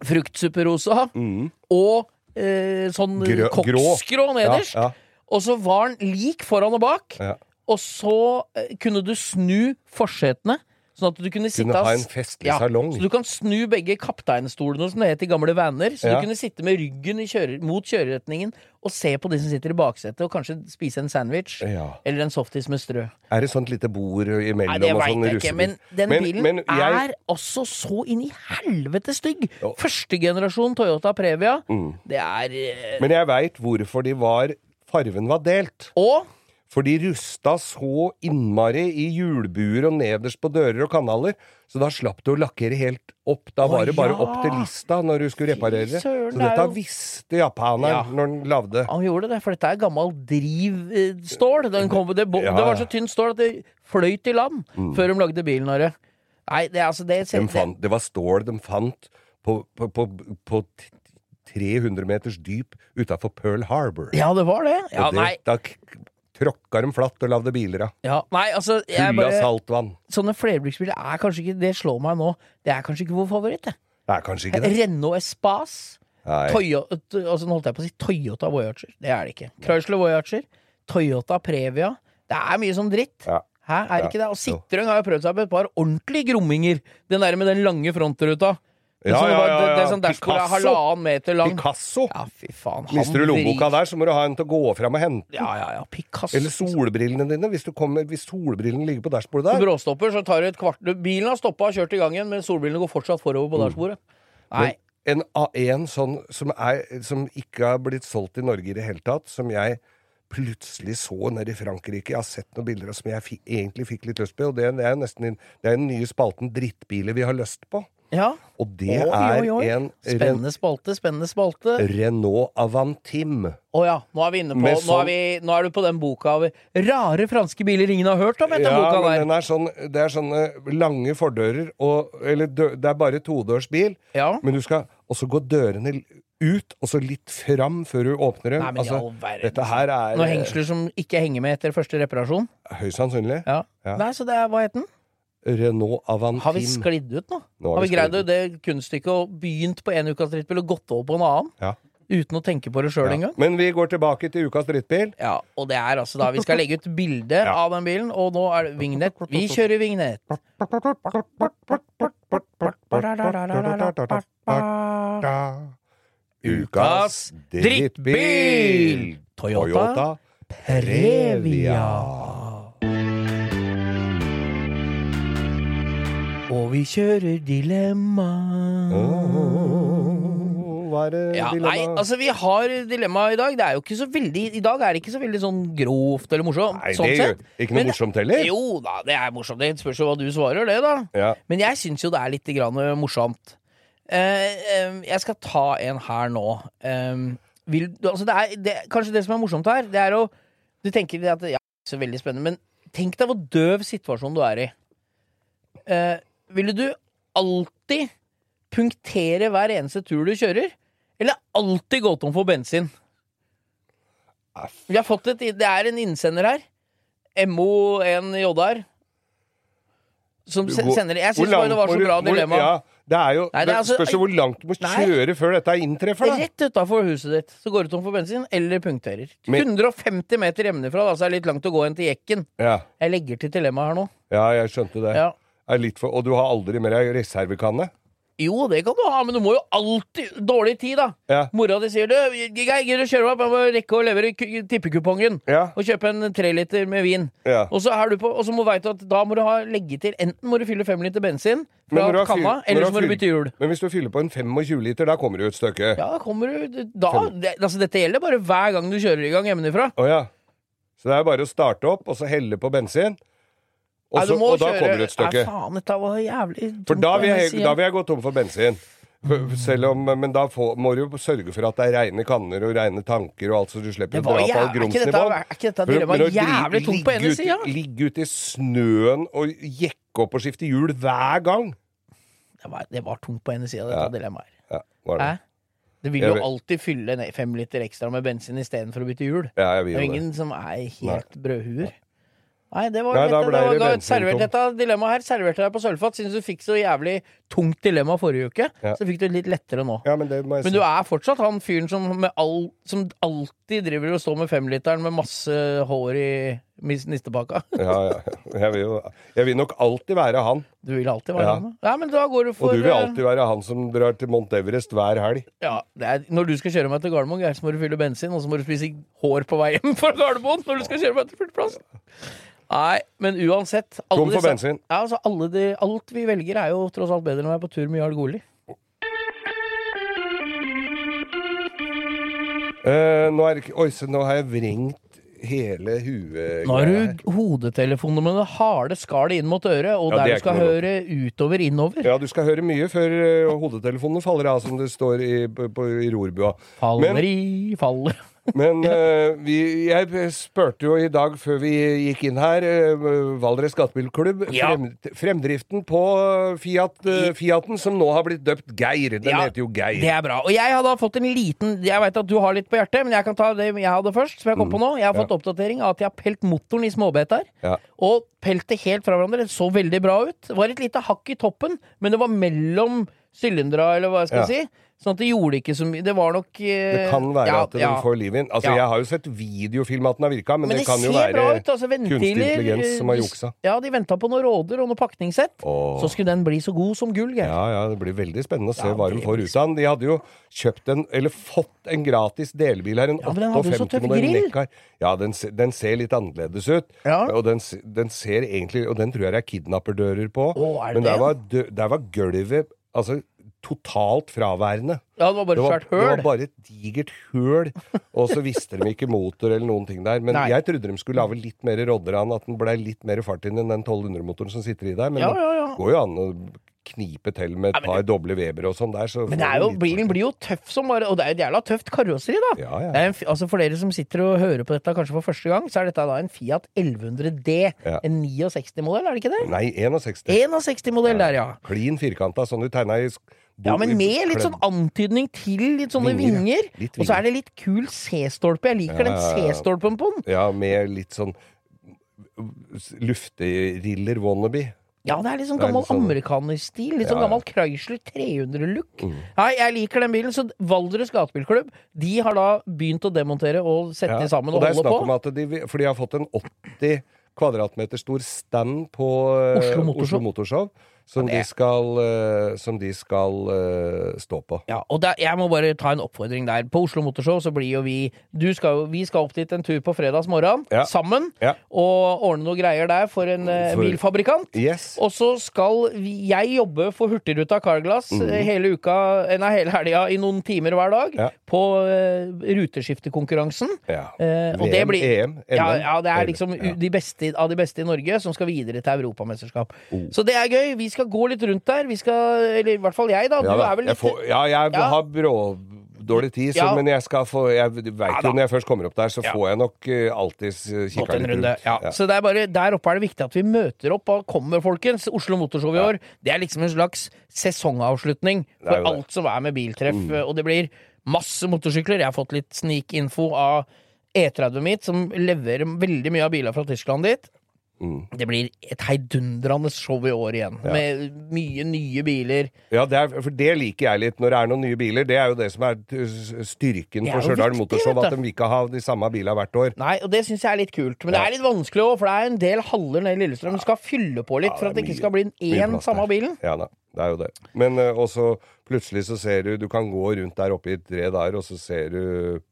fruktsupperosa Mm. og eh, sånn koksgrå nederst. Ja, Og så var den lik foran og bak. ja. Og så eh, kunne du snu forsetene, sånn at du kunne sitte Kunne ha en festlig Ja, salong. Så du kan snu begge kapteinstolene, som det het i gamle vaner. Så Ja. du kunne sitte med ryggen i kjører, mot kjøreretningen og se på de som sitter i baksetet, og kanskje spise en sandwich. Ja. Eller en softis med strø. Er det sånt lite bord imellom Nei, det veit sånn jeg ikke, men den Men- bilen men jeg- er altså så inn i helvete stygg! Ja. Første generasjon Toyota Previa. Mm. Det er eh, Men jeg veit hvorfor de var Farven var delt. Og For de rusta så innmari i hjulbuer og nederst på dører og kanaler, så da slapp du å lakkere helt opp. Da var det bare opp til lista når du skulle reparere det. søren, Så det dette jo- visste japaneren Ja. når han lagde. han gjorde det, for dette er gammel drivstål. Den kom, det, Ja. det var så tynt stål at det fløyt i land før de lagde bilen. Are. Nei, det er altså det, De fant, det var stål de fant på, på, på, på 300 meters dyp utafor Pearl Harbor. Ja, det var det. Ja, og det, nei, Da tråkka dem flatt og lagde biler av. ja, nei, altså jeg Fulle av bare, saltvann. Sånne flerbruksbiler er kanskje ikke Det slår meg nå. Det er kanskje ikke vår favoritt. Det. Det er kanskje ikke det. Renault Espace. Nei. Toyota, altså, nå holdt jeg på å si Toyota Voyager. Det er det ikke. Chrysler Voyager. Toyota Previa. Det er mye sånn dritt. Ja. Hæ, er det Ja. ikke det? Og Citroën har jo prøvd seg på et par ordentlige gromminger. Den der med den lange frontruta. Det, Ja, ja, ja, det, ja. som dashbordet er halvannen meter lang. Picasso. Ja, fy faen. han Mister du lommeboka der, så må du ha en til å gå fram og hente. Ja, ja, ja. Picasso. Eller solbrillene dine, hvis, du kommer, hvis solbrillene ligger på dashbordet der. bråstopper så tar du et kvart Bilen har stoppa og kjørt i gangen, men solbrillene går fortsatt forover på dashbordet. Nei. En, en sånn som, er, som ikke har blitt solgt i Norge i det hele tatt, som jeg plutselig så nede i Frankrike. Jeg har sett noen bilder som jeg egentlig fikk litt lyst på, og det, er nesten det er den nye spalten 'Drittbiler vi har lyst på'. Ja. Og det Oi, er oi, oi. en Spennende spalte, spennende spalte. Renault Avantim. Å ja, nå er vi inne på sånn... nå, sånn- er vi, nå er du på den boka av rare franske biler ingen har hørt om, etter Ja, boka men der. den er sånn, det er sånne lange fordører, og, eller dø, det er bare todørsbil, Ja. men du skal også gå dørene ut, og så litt fram før du åpner dem. Nei, men altså, verden. dette her er Noen hengsler som ikke henger med etter første reparasjon. eh, høyst sannsynlig. Ja. Ja. Nei, så det er, hva het den? Renault Avantim. Har vi sklidd ut nå? Nå har vi greid sklidd det, kunststykket og begynt på en ukas drittbil og gått over på en annen? Ja. Uten å tenke på det sjøl Ja. engang? Men vi går tilbake til ukas drittbil. Ja, og det er altså da Vi skal legge ut bilde av den bilen, og nå er det vignett. Vi kjører vignett. Ukas drittbil! Toyota Previa. Og vi kjører dilemma. Hva er det Ja, nei, altså Vi har dilemma i dag. Det er jo ikke så veldig I dag er det ikke så veldig sånn grovt eller morsomt. Nei, sånn det sett. jo ikke noe Men- morsomt heller. Jo da, det er morsomt. Det spørs jo hva du svarer, det, da. Ja. Men jeg syns jo det er litt grann morsomt. Uh, uh, jeg skal ta en her nå. Uh, vil, altså det er, det, kanskje det som er morsomt her, det er å Du tenker at ja, så veldig spennende, men tenk deg hvor døv situasjon du er i. Eh, ville du alltid punktere hver eneste tur du kjører? Eller alltid gå tom for bensin? Vi har fått et, det er en innsender her. MO1JR. Som sender Jeg syns det var så bra dilemma. Ja, det er jo Nei, det er altså- spørs hvor langt du må Nei. kjøre før dette inntreffer, da. Rett utafor huset ditt så går du tom for bensin, eller punkterer. Men- 150 meter hjemmefra, da, så er det litt langt å gå inn til jekken. Ja, Jeg legger til dilemmaet her nå. ja jeg skjønte det. Ja. Er litt for, og du har aldri med deg reservekanne? Jo, det kan du ha, men du må jo alltid Dårlig tid, da. Ja. Mora di sier du, jeg gidder å kjøre meg opp? Jeg må rekke å levere ku- tippekupongen. Ja. Og kjøpe en treliter med vin. Ja. Og så er du på Og så må du du at da må du ha legge til Enten må du fylle fem liter bensin fra kanna, eller så må du bytte hjul. Men hvis du fyller på en 25 liter, da kommer du et stykke. Ja, da kommer du da, det, Altså, dette gjelder bare hver gang du kjører i gang hjemmefra. Oh, ja. Så det er bare å starte opp, og så helle på bensin. Og, Nei, og da kjøre- kommer du et stykke. Nei, faen, dette var jævlig For da vil, jeg, da vil jeg gå tom for bensin. Om, Men da får, må du jo sørge for at det er reine kanner og reine tanker og alt, så du slipper å dra på all grumsen i bånn. er ikke dette dilemmaet jævlig tungt på ene ut- sida? Ligge ute i snøen og jekke opp og skifte hjul hver gang. Det var, det var tungt på ene sida, Ja. dette dilemmaet. her. Ja, var det. Hæ? Det vil jo alltid fylle fem liter ekstra med bensin istedenfor å bytte hjul. Ja, Det er ingen som er helt brødhuer. Nei, det var, Nei, dette, det var det servert. Dette dilemmaet her serverte jeg på sølvfat. Siden du fikk så jævlig tungt dilemma forrige uke, Ja. så fikk du det litt lettere nå. Ja, men Men du er fortsatt han fyren som, med all, som alltid driver og står med femliteren med masse hår i mis- nistepakka. Ja, ja. Jeg vil, jo, jeg vil nok alltid være han. Du vil alltid være Ja. han. Ja, men da går du for Og du vil eh, alltid være han som drar til Mount Everest hver helg. Ja, det er, Når du skal kjøre meg til Gardermoen, Geir, så må du fylle bensin, og så må du spise hår på vei hjem fra Gardermoen når du skal kjøre meg til flyplass. Nei, men uansett Tom for bensin. Ja, altså de, Alt vi velger, er jo tross alt bedre enn å være på tur med Jarl Goli. Eh, nå, er oi, nå har jeg vrengt hele huet. Nå har du hodetelefoner med det harde skallet inn mot øret, og Ja, der er du skal høre utover innover. Ja, du skal høre mye før eh, hodetelefonene faller av, som det står i, på, på, i rorbua. Faller Men- i faller. Men uh, vi, jeg spurte jo i dag, før vi gikk inn her, uh, Valdres Gatebilklubb, Ja. frem, fremdriften på Fiat, uh, Fiaten, som nå har blitt døpt Geir. Den Ja, heter jo Geir. Det er bra. Og jeg hadde fått en liten Jeg vet at du har litt på hjertet, men jeg kan ta det jeg hadde først. Som jeg kom på nå Jeg har fått oppdatering av at jeg har pelt motoren i småbeter. Ja. Og pelt det helt fra hverandre. Det så veldig bra ut. Det var et lite hakk i toppen, men det var mellom sylindra, eller hva jeg skal Ja. si. Sånn at det gjorde ikke så mye Det var nok eh, Det kan være ja, at den ja. får liv inn. Altså. Jeg har jo sett videofilm at den har virka, men, Men det, det kan jo være ut. Altså, kunstig intelligens som har juksa. Ja, de venta på noen råder og noe pakningssett. Åh. Så skulle den bli så god som gull, Geir. Ja, ja, det blir veldig spennende å se hva de får ut av den. De hadde jo kjøpt en, eller fått en gratis delbil her, en Ja, men den hadde jo så tøff 58-modell grill. Neckar. Ja, den, den ser litt annerledes ut. Og den, den ser egentlig Og den tror jeg det er kidnapperdører på. Åh, er Men der det? var, der var gulvet altså totalt fraværende. Ja, det var bare et svært høl? det var bare et digert høl, og så visste de ikke motor eller noen ting der. Men Nei. jeg trodde de skulle lage litt mer Rodderan, at den blei litt mer fart inn enn den 1200-motoren som sitter i der. Men Ja, ja, ja. det går jo an å knipe til med et par doble Weber og sånn der. Så Men det jo, bilen blir jo tøff som bare Og det er jo et jævla tøft karosseri, da. Ja, ja. Det er en, altså For dere som sitter og hører på dette kanskje for første gang, så er dette da en Fiat 1100D. Ja. En 69-modell, er det ikke det? Nei, 61. 61-modell der, ja. Klin firkanta, sånn du tegna i Ja, men med litt sånn antydning til litt sånne Vinger, vinger. Litt Og så er det litt kul C-stolpe. Jeg liker den. C-stolpen på den. Ja, med litt sånn lufteriller wannabe. Ja, det er litt sånn gammel litt sånn- amerikanerstil. Litt sånn gammel Chrysler 300-look. Mm. Nei, jeg liker den bilen. Så Valdres Gatebilklubb De har da begynt å demontere og sette Ja, sammen og og, holde på. om at de, for de har fått en 80 kvadratmeter stor stand på eh, Oslo Motorshow. Oslo Motorshow som, de skal, eh, som de skal eh, stå på. Ja, og da, jeg må bare ta en oppfordring der. På Oslo Motorshow så blir jo vi du skal, Vi skal opp dit en tur på fredags morgen Ja. sammen Ja. og ordne noe greier der for en eh, For- bilfabrikant. Yes. Og så skal vi, jeg jobbe for Hurtigruta Carglass mm. hele uka, eh, nei, hele helga i noen timer hver dag. Ja. på uh, ruteskiftekonkurransen. Ja. Uh, VM, det blir, EM, ja, NM. ja, det er liksom de beste, av de beste i Norge som skal videre til europamesterskap. Oh. Så det er gøy. Vi skal gå litt rundt der. Vi skal, eller i hvert fall jeg, da. Du Ja, da. er vel jeg litt får, ja, jeg Ja. har brådårlig tid, så, Ja. men jeg skal få Jeg veit Ja, jo når jeg først kommer opp der, så Ja. får jeg nok uh, alltids Gått kikka en litt runde. rundt. Ja. Så det er bare, der oppe er det viktig at vi møter opp og kommer, folkens. Oslo Motorshow i Ja. år. Det er liksom en slags sesongavslutning Det er for jo det. Mm. alt som er med biltreff. Og det blir masse motorsykler. Jeg har fått litt sneak-info av E30 mitt, som leverer veldig mye av biler fra Tyskland dit. Mm. Det blir et heidundrende show i år igjen, Ja. med mye nye biler. Ja, det er, for det liker jeg litt når det er noen nye biler. Det er jo det som er uh, styrken for Stjørdal Motorshow, at de vil ikke ha de samme bilene hvert år. Nei, og det syns jeg er litt kult. Men det er litt vanskelig òg, for det er en del haller nede i Lillestrøm. Du skal fylle på litt Ja, for at det ikke mye, skal bli mye én samme bilen. Ja da. Det er jo det. Men uh, også plutselig så ser du Du kan gå rundt der oppe i et tre der, og så ser du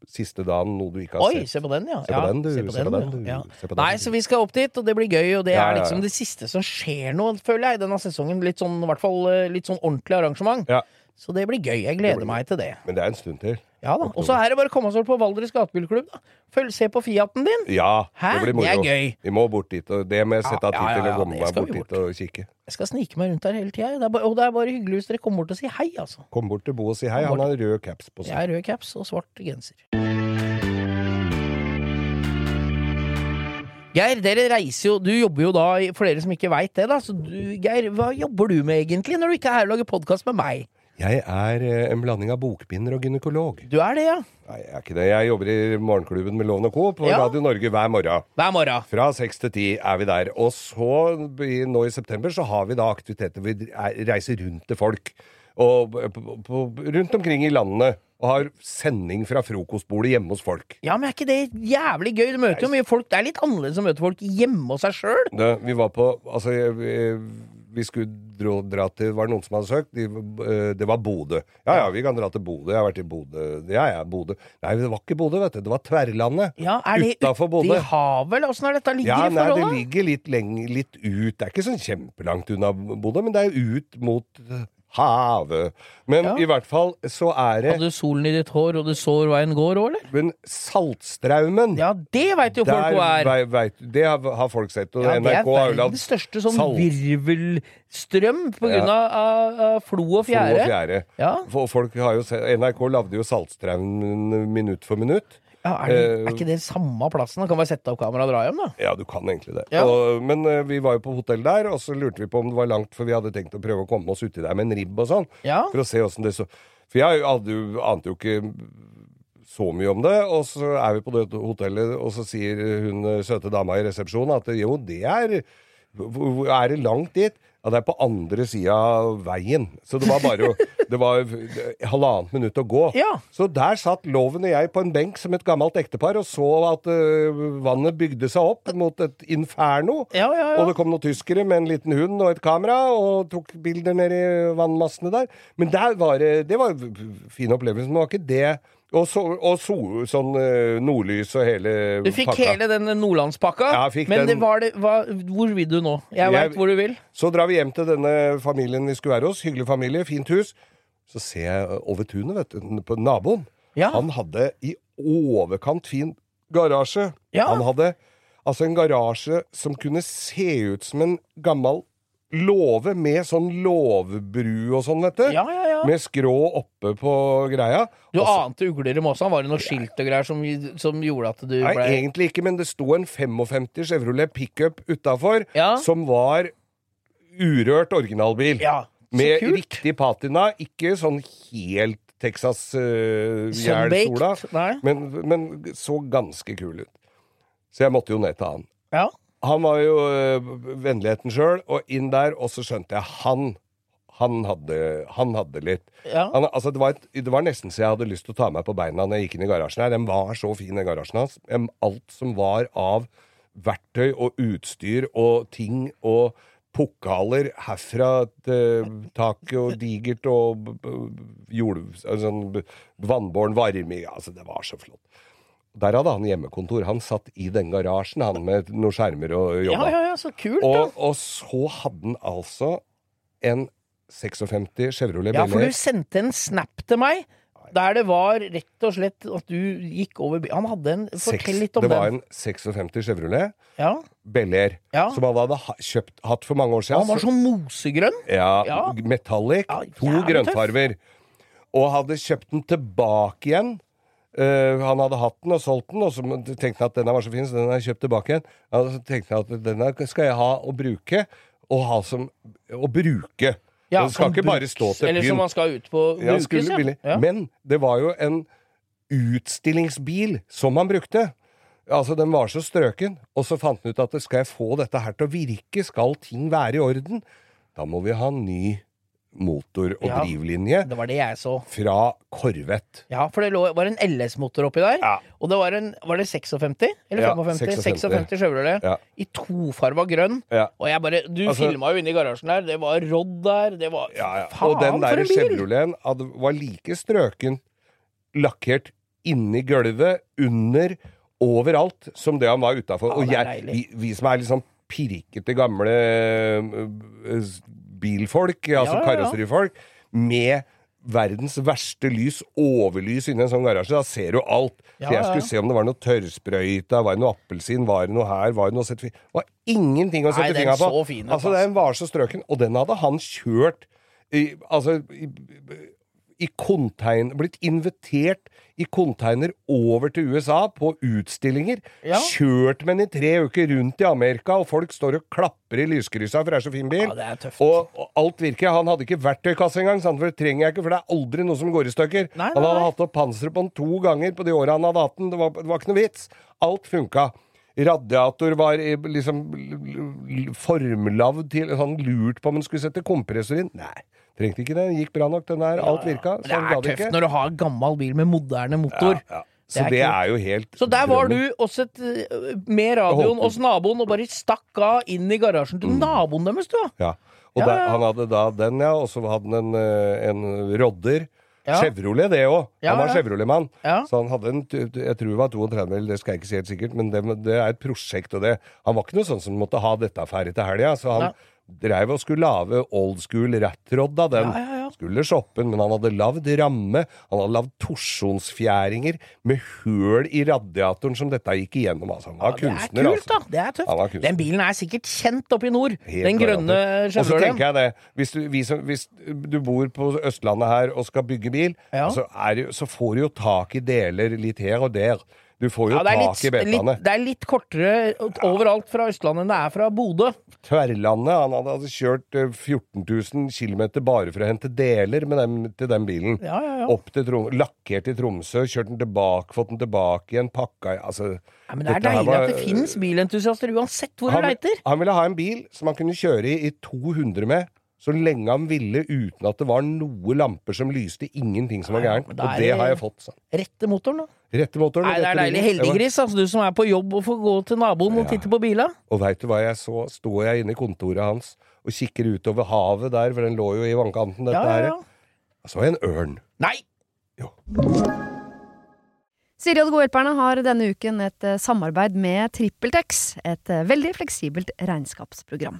siste dagen noe du ikke har Oi, sett. se på den, ja. Se på ja, den, du. Se på Se den, du. du. Ja. Se på den, Nei, du. så vi skal opp dit, og det blir gøy, og det Ja, er liksom det siste som skjer nå, føler jeg, i denne sesongen. Litt sånn, i hvert fall eh, litt sånn ordentlig arrangement. Ja. Så det blir gøy. Jeg gleder blir meg til det. Men det er en stund til. Ja da. Og så er det bare å komme seg over på Valdres gatebilklubb, da. Følg, se på Fiaten din. Ja, Hæ? det blir moro. Det er gøy. Vi må bort dit, og det må jeg sette av tid til å komme meg bort, bort dit og kikke. Jeg skal snike meg rundt der hele tida. Og det er bare hyggelig hvis dere kommer bort og sier hei, altså. Kom bort til Bo og si hei. Han har rød caps på Jeg seg. er rød caps og svart genser. Geir, dere reiser jo Du jobber jo da, for dere som ikke veit det, da. Så du, Geir, hva jobber du med egentlig når du ikke er her og lager podkast med meg? Jeg er eh, en blanding av bokbinder og gynekolog. Du er det, ja? Nei, jeg er ikke det. Jeg jobber i Morgenklubben med Loven og Co. på Ja. Radio Norge hver morgen. Hver morgen. Fra seks til ti er vi der. Og så, nå i september, så har vi da aktiviteter. Vi er- reiser rundt til folk. Og på, på, rundt omkring i landene. Og har sending fra frokostbordet hjemme hos folk. Ja, men er ikke det jævlig gøy? Du møter jo mye folk. Det er litt annerledes å møte folk hjemme hos seg sjøl. Vi var på Altså, jeg- vi, vi skulle dra, dra til Var det noen som hadde søkt? De, uh, det var Bodø. Ja ja, vi kan dra til Bodø. Jeg har vært i Bodø. Ja ja, Bodø. Nei, det var ikke Bodø, vet du. Det var Tverrlandet. Ja, er det Utafor Bodø. i havet, åssen er dette ligger Ja, i nei, det ligger litt, lenge, litt ut. Det er ikke sånn kjempelangt unna Bodø, men det er ut mot eh, havet. Men Ja. i hvert fall så er det Hadde du solen i ditt hår, og du så veien går òg, eller? Men Saltstraumen Ja, det veit jo folk hva er. vei- vei, Det har, har folk sett. Og Ja, det er NRK har jo lagd verdens største sånn salt- virvelstrøm på grunn av, av, av flo og Flo og fjære. fjære. Ja. For folk har jo sett, NRK lagde jo Saltstraumen minutt for minutt. Ja, er, det, Eh, er ikke det samme plassen? Da kan bare sette opp kamera og dra hjem, da. Ja, du kan egentlig det. Ja. Og, men eh, vi var jo på hotell der, og så lurte vi på om det var langt, for vi hadde tenkt å prøve å komme oss uti der med en ribb og sånn. Ja. For å se åssen det så For jeg hadde ante jo ikke så mye om det, og så er vi på det hotellet, og så sier hun eh, søte dama i resepsjonen at jo, det er Er det langt dit? Ja, det er på andre sida av veien. Så det var bare Det var halvannet minutt å gå. Ja. Så der satt Loven og jeg på en benk som et gammelt ektepar og så at uh, vannet bygde seg opp mot et inferno. Ja, ja. Og det kom noen tyskere med en liten hund og et kamera og tok bilder nedi i vannmassene der. Men der var det Det var en fin opplevelse, men det var ikke det. Og, så, og so, sånn øh, nordlys og hele pakka. Du fikk pakka. hele den nordlandspakka, Ja, men det den. var det, var, hvor vil du nå? Jeg Jeg- veit hvor du vil. Så drar vi hjem til denne familien vi skulle være hos. Hyggelig familie, fint hus. Så ser jeg over tunet, vet du, på naboen. Ja. Han hadde i overkant fin garasje. Ja. Han hadde altså en garasje som kunne se ut som en gammel låve med sånn låvbru og sånn, vet du. Ja, ja, ja. Med skrå oppe på greia. Du Også, ante ugler i måsa? Var det noe skilt og greier som, som gjorde at du Nei, ble egentlig ikke, men det sto en 55 Chevrolet pickup utafor som var urørt originalbil. Ja, Med kult. riktig patina, ikke sånn helt Texas uh, sola, men, men så ganske kul ut. Så jeg måtte jo ned til han. Ja. Han var jo øh, vennligheten sjøl, og inn der, og så skjønte jeg han han hadde, han hadde litt. Ja. Han, altså det, var et, det var nesten så jeg hadde lyst til å ta meg på beina når jeg gikk inn i garasjen her. Den var så fin, den garasjen hans. Alt som var av verktøy og utstyr og ting og pokaler herfra til taket og digert og jord... Altså, sånn vannbåren varme Altså, det var så flott. Der hadde han hjemmekontor. Han satt i den garasjen, han med noen skjermer og ja, jobba. ja, ja, så kult, da. Og, og så hadde han altså en 56 Chevrolet Ja, for Bel du sendte en snap til meg der det var rett og slett at du gikk over by- Han hadde en Fortell litt om Det var den. en 56 Chevrolet Ja. Bel Air Ja. som han hadde ha, kjøpt, hatt for mange år siden. Han var sånn mosegrønn. ja, Ja. Metallic. Ja, to jævlig grønnfarver. Og hadde kjøpt den tilbake igjen. Eh, han hadde hatt den og solgt den, og så tenkte han at denne var så fin, så den har jeg kjøpt tilbake igjen. Ja, så tenkte han at denne skal jeg ha og bruke, og ha som Å bruke. Ja, den skal ikke ikke bare stå til Eller som man skal ut på Ja, brukes, ja. Ja. Men det var jo en utstillingsbil som han brukte. Altså, Den var så strøken, og så fant han ut at skal jeg få dette her til å virke, skal ting være i orden, da må vi ha en ny motor og Ja. drivlinje Det var det jeg så. fra Corvette. Ja, for det lå, var en LS-motor oppi der. Ja. Og det var en Var det 56? Eller Ja, 56. 56 Chevrolet. Ja. I tofarva grønn. Ja. Og jeg bare Du Altså- filma jo inne i garasjen der. Det var Rodd der. Det var Ja, ja. Faen, og den for der en bil! Chevroleten var like strøken lakkert inni gulvet, under, overalt, som det han var utafor. Ja, og jeg, vi, vi som er litt sånn pirkete gamle øh, bilfolk, altså Ja, ja, ja. karosserifolk, med verdens verste lys, overlys inni en sånn garasje, da ser du alt. Ja, jeg ja, ja. skulle se om det var noe tørrsprøyta, var det noe appelsin, var det noe her, var det noe Det var ingenting å sette fingra på. fin altså, den var så strøken, og den hadde han kjørt i, altså, i, i kontein, blitt invitert i container over til USA på utstillinger. Ja. Kjørt med den i tre uker rundt i Amerika, og folk står og klapper i lyskryssa, for det er så fin bil. Ja, det er tøft. Og, og alt virker. Han hadde ikke verktøykasse engang, for det trenger jeg ikke, for det er aldri noe som går i stykker. Nei, nei, Han hadde nei. hatt opp panseret på den to ganger på de åra han hadde hatt den. Det var, det var ikke noe vits. Alt funka. Radiator var liksom l- l- formlavd til sånn lurt på om han skulle sette kompressor inn. Nei, trengte ikke det. Gikk bra nok, den der. Alt virka. Det Så han er tøft ikke. når du har gammel bil med moderne motor. Ja, ja. Det Så det er jo helt Så der var drømmen. du også øh, med radioen hos naboen og bare stakk av inn i garasjen til naboen deres, du. Ja. Og Ja, der, han hadde da den, ja, og så hadde han en, eh, en Rodder. Ja. Chevrolet, det òg. Ja, Han var ja. Chevrolet-mann. Ja. Så han hadde en, jeg tror det var 32, eller det skal jeg ikke si helt sikkert, men det, det er et prosjekt, og det Han var ikke noe sånn som måtte ha dette ferdig til helga, så han dreiv og skulle lage old school rattrod av den. Ja, ja, ja. Skulle shoppe men han hadde lagd ramme. Han hadde lagd torsjonsfjæringer med høl i radiatoren som dette gikk igjennom. Altså, han var Ja, det er kunstner, kult, altså. Det er tøft. Den bilen er sikkert kjent oppe i nord. Helt Den grønne Chevroleten. Og så tenker jeg det, hvis du, som, hvis du bor på Østlandet her og skal bygge bil, så, er, så får du jo tak i deler litt her og der. Du får jo Ja, tak i litt, betaene. litt, det er litt kortere overalt fra Østlandet enn det er fra Bodø. Tverlandet, han hadde, altså kjørt eh, 14 000 km bare for å hente deler med dem, til den bilen. Ja, ja, ja. Opp til Trom lakkert i Tromsø, kjørt den tilbake, fått den tilbake igjen, pakka i altså, Ja, men det er deilig var- at det finnes bilentusiaster uansett hvor du han, leiter. han ville ha en bil som han kunne kjøre i i 200 med, så lenge han ville, uten at det var noen lamper som lyste, ingenting som var gærent. Og er det har jeg fått. sånn. Rette motoren, da. Rette motoren. Nei, det er deilig. Heldiggris, altså du som er på jobb og får gå til naboen og titte på bila. Og veit du hva jeg så? Står jeg inne i kontoret hans og kikker utover havet der, for den lå jo i vannkanten, dette Ja, ja, her. ja. Så jeg en ørn. Nei! Jo. Siri og De gode hjelperne har denne uken et eh, samarbeid med TrippelTex, et eh, veldig fleksibelt regnskapsprogram.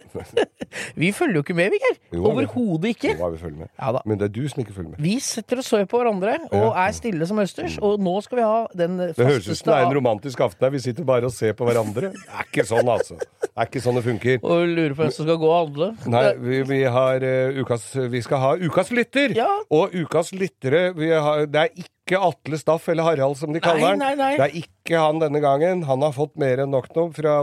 Vi følger jo ikke med, Vigør. Overhodet ikke. Jo, vi følger med. Ja. Men det er du som ikke følger med. Vi setter og ser på hverandre og er stille som østers. Og nå skal vi ha den Det høres ut som det er en romantisk aften her. Vi sitter bare og ser på hverandre. Det er ikke sånn, altså. Det er ikke sånn det funker. Og lurer på hvem som skal gå og handle. Nei, vi, vi, har, uh, ukas, vi skal ha ukas lytter. Ja. Og ukas lyttere vi har, Det er ikke ikke Atle Staff eller Harald, som de kaller han. nei, nei. Det er ikke han denne gangen. Han har fått mer enn nok nå fra,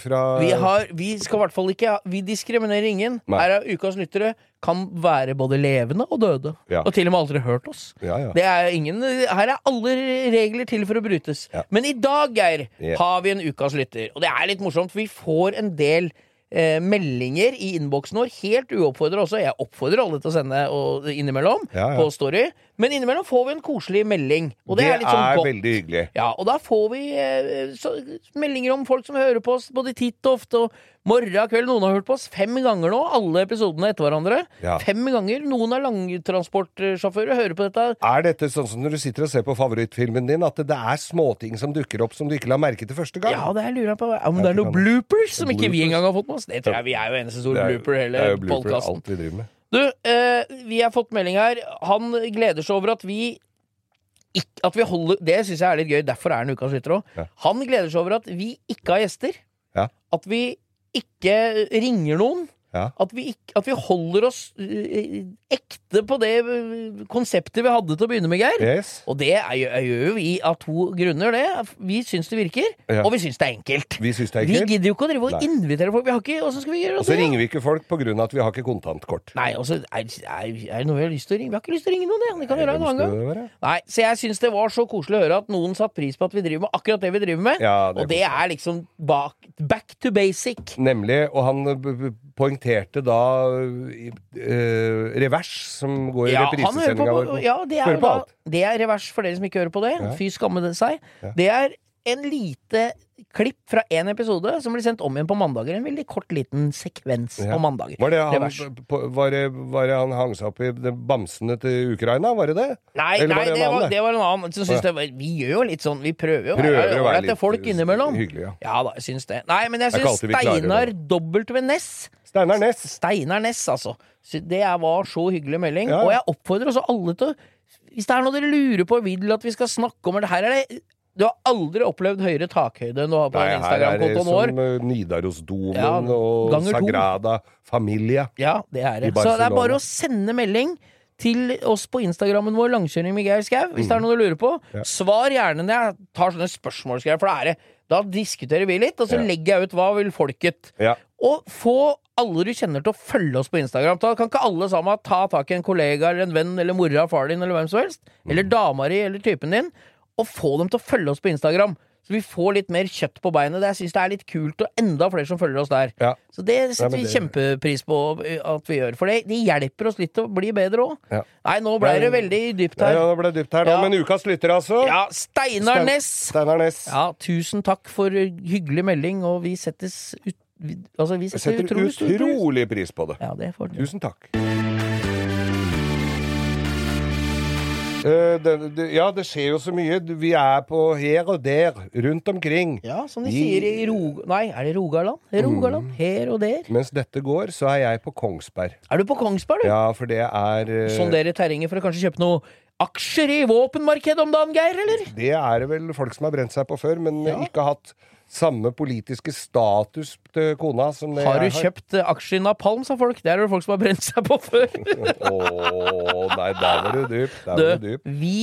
fra Vi, har, vi skal i hvert fall ikke Vi diskriminerer ingen. Nei. Her er ukas lyttere. Kan være både levende og døde. Ja. Og til og med aldri hørt oss. Ja, ja. Det er ingen, her er alle regler til for å brytes. Men i dag, Geir, har vi en ukas lytter. Og det er litt morsomt, for vi får en del eh, meldinger i innboksen vår, helt uoppfordra også. Jeg oppfordrer alle til å sende og, innimellom Ja, ja. på Story. Men innimellom får vi en koselig melding. Og det, det er litt sånn godt. veldig hyggelig. Ja, og da får vi eh, så, meldinger om folk som hører på oss både titt og ofte, og morgen og kveld. Noen har hørt på oss fem ganger nå, alle episodene etter hverandre. Ja. Fem ganger. Noen er langtransportsjåfører hører på dette. Er dette sånn som når du sitter og ser på favorittfilmen din, at det er småting som dukker opp som du ikke la merke til første gang? Ja, det lurer jeg på. Om det er noen bloopers som ikke vi engang har fått med oss. Det tror jeg vi er jo eneste store er- blooper hele podkasten. Du, eh, vi har fått melding her. Han gleder seg over at vi ikke, at vi holder, Det syns jeg er litt gøy, derfor er han ukas lytter òg. Ja. Han gleder seg over at vi ikke har gjester. Ja. At vi ikke ringer noen. Ja. At, vi ikke, at vi holder oss eh, ekte på det eh, konseptet vi hadde til å begynne med, Geir. Yes. Og det er, gjør jo vi av to grunner, det. Vi syns det virker, Ja. og vi syns det er enkelt. Vi syns det er Vi gidder jo ikke å drive og Nei. invitere folk. Vi har ikke, Og så ringer vi ikke folk på grunn av at vi har ikke kontantkort. Nei, altså, er, er, det noe vi har lyst til å ringe? Vi har ikke lyst til å ringe noen, det. Det kan vi gjøre en annen gang. Nei, Så jeg syns det var så koselig å høre at noen satte pris på at vi driver med akkurat det vi driver med. Ja, det og det er liksom bak, back to basic. Nemlig. Og han eh, b- da eh, revers, som går i Ja, reprisesendinga vår. ja, det er, Hører på da, alt. det er revers for dere som ikke hører på det. Ja. Fy skamme det seg. Ja. Det er en lite klipp fra én episode som blir sendt om igjen på mandager. En veldig kort, liten sekvens Ja. på mandager. Var det, han, på, var, det, var det han hang seg opp i bamsene til Ukraina? Var det det? Nei, nei var det var, det? var en annen. Så synes ja. det vi gjør jo litt sånn Vi prøver jo Prøver å være litt folk innimellom. hyggelig, ja. Ja da, jeg syns det. Nei, men jeg syns Steinar. W. Ness Steinar Næss. Steinar Ness, altså. Det var så hyggelig melding. Ja. Og jeg oppfordrer også alle til å Hvis det er noe dere lurer på og vil at vi skal snakke om eller her er det Du har aldri opplevd høyere takhøyde enn du har på Nei, her er det Instagram-kontoen vår. som eh, Nidarosdomen Ja, og. Sagrada Familia. Ja, det er det. Så det er bare å sende melding til oss på Instagrammen vår, Langkjøring med Geir Skau, hvis det er noe du lurer på. Mm. Ja. Svar gjerne når jeg tar sånne spørsmål, for det er det. Da diskuterer vi litt, og så legger jeg ut hva vil folket. Ja. Og få alle du kjenner til å følge oss på Instagram. Da kan ikke alle sammen ta tak i en kollega eller en venn eller mora, far din eller hvem som helst, eller Mm. dama di eller typen din, og få dem til å følge oss på Instagram. Så vi får litt mer kjøtt på beinet. Det- Jeg syns det er litt kult, og enda flere som følger oss der. Ja. Så det setter Ja, det... vi kjempepris på uh, at vi gjør, for det, det hjelper oss litt til å bli bedre òg. Ja. Nei, nå ble det veldig dypt her. ja, det ble dypt her da. Men ukas lytter, altså. Ja, Steinar Næss! Steinar Næss. Ja, tusen takk for hyggelig melding, og vi settes ut, vi, Altså, vi setter, setter utrolig utrolig pris på det. Ja, det får du. Tusen takk. Eh, det, det, ja, det skjer jo så mye. Vi er på her og der, rundt omkring. Ja, som de I, sier i Rog... Nei, er det Rogaland? Rogaland, her og der. Mens dette går, så er jeg på Kongsberg. Er du på Kongsberg, du? Ja, for det er uh... Sondere terrenget for å kanskje kjøpe noe aksjer i våpenmarkedet om dagen, Geir, eller? Det er det vel folk som har brent seg på før, men Ja. ikke hatt samme politiske status til kona som det Har du jeg kjøpt uh, aksjer i Napalm, sa folk. Det er det folk som har brent seg på før. Å, nei, der var du dyp. Der var Du, dyp. vi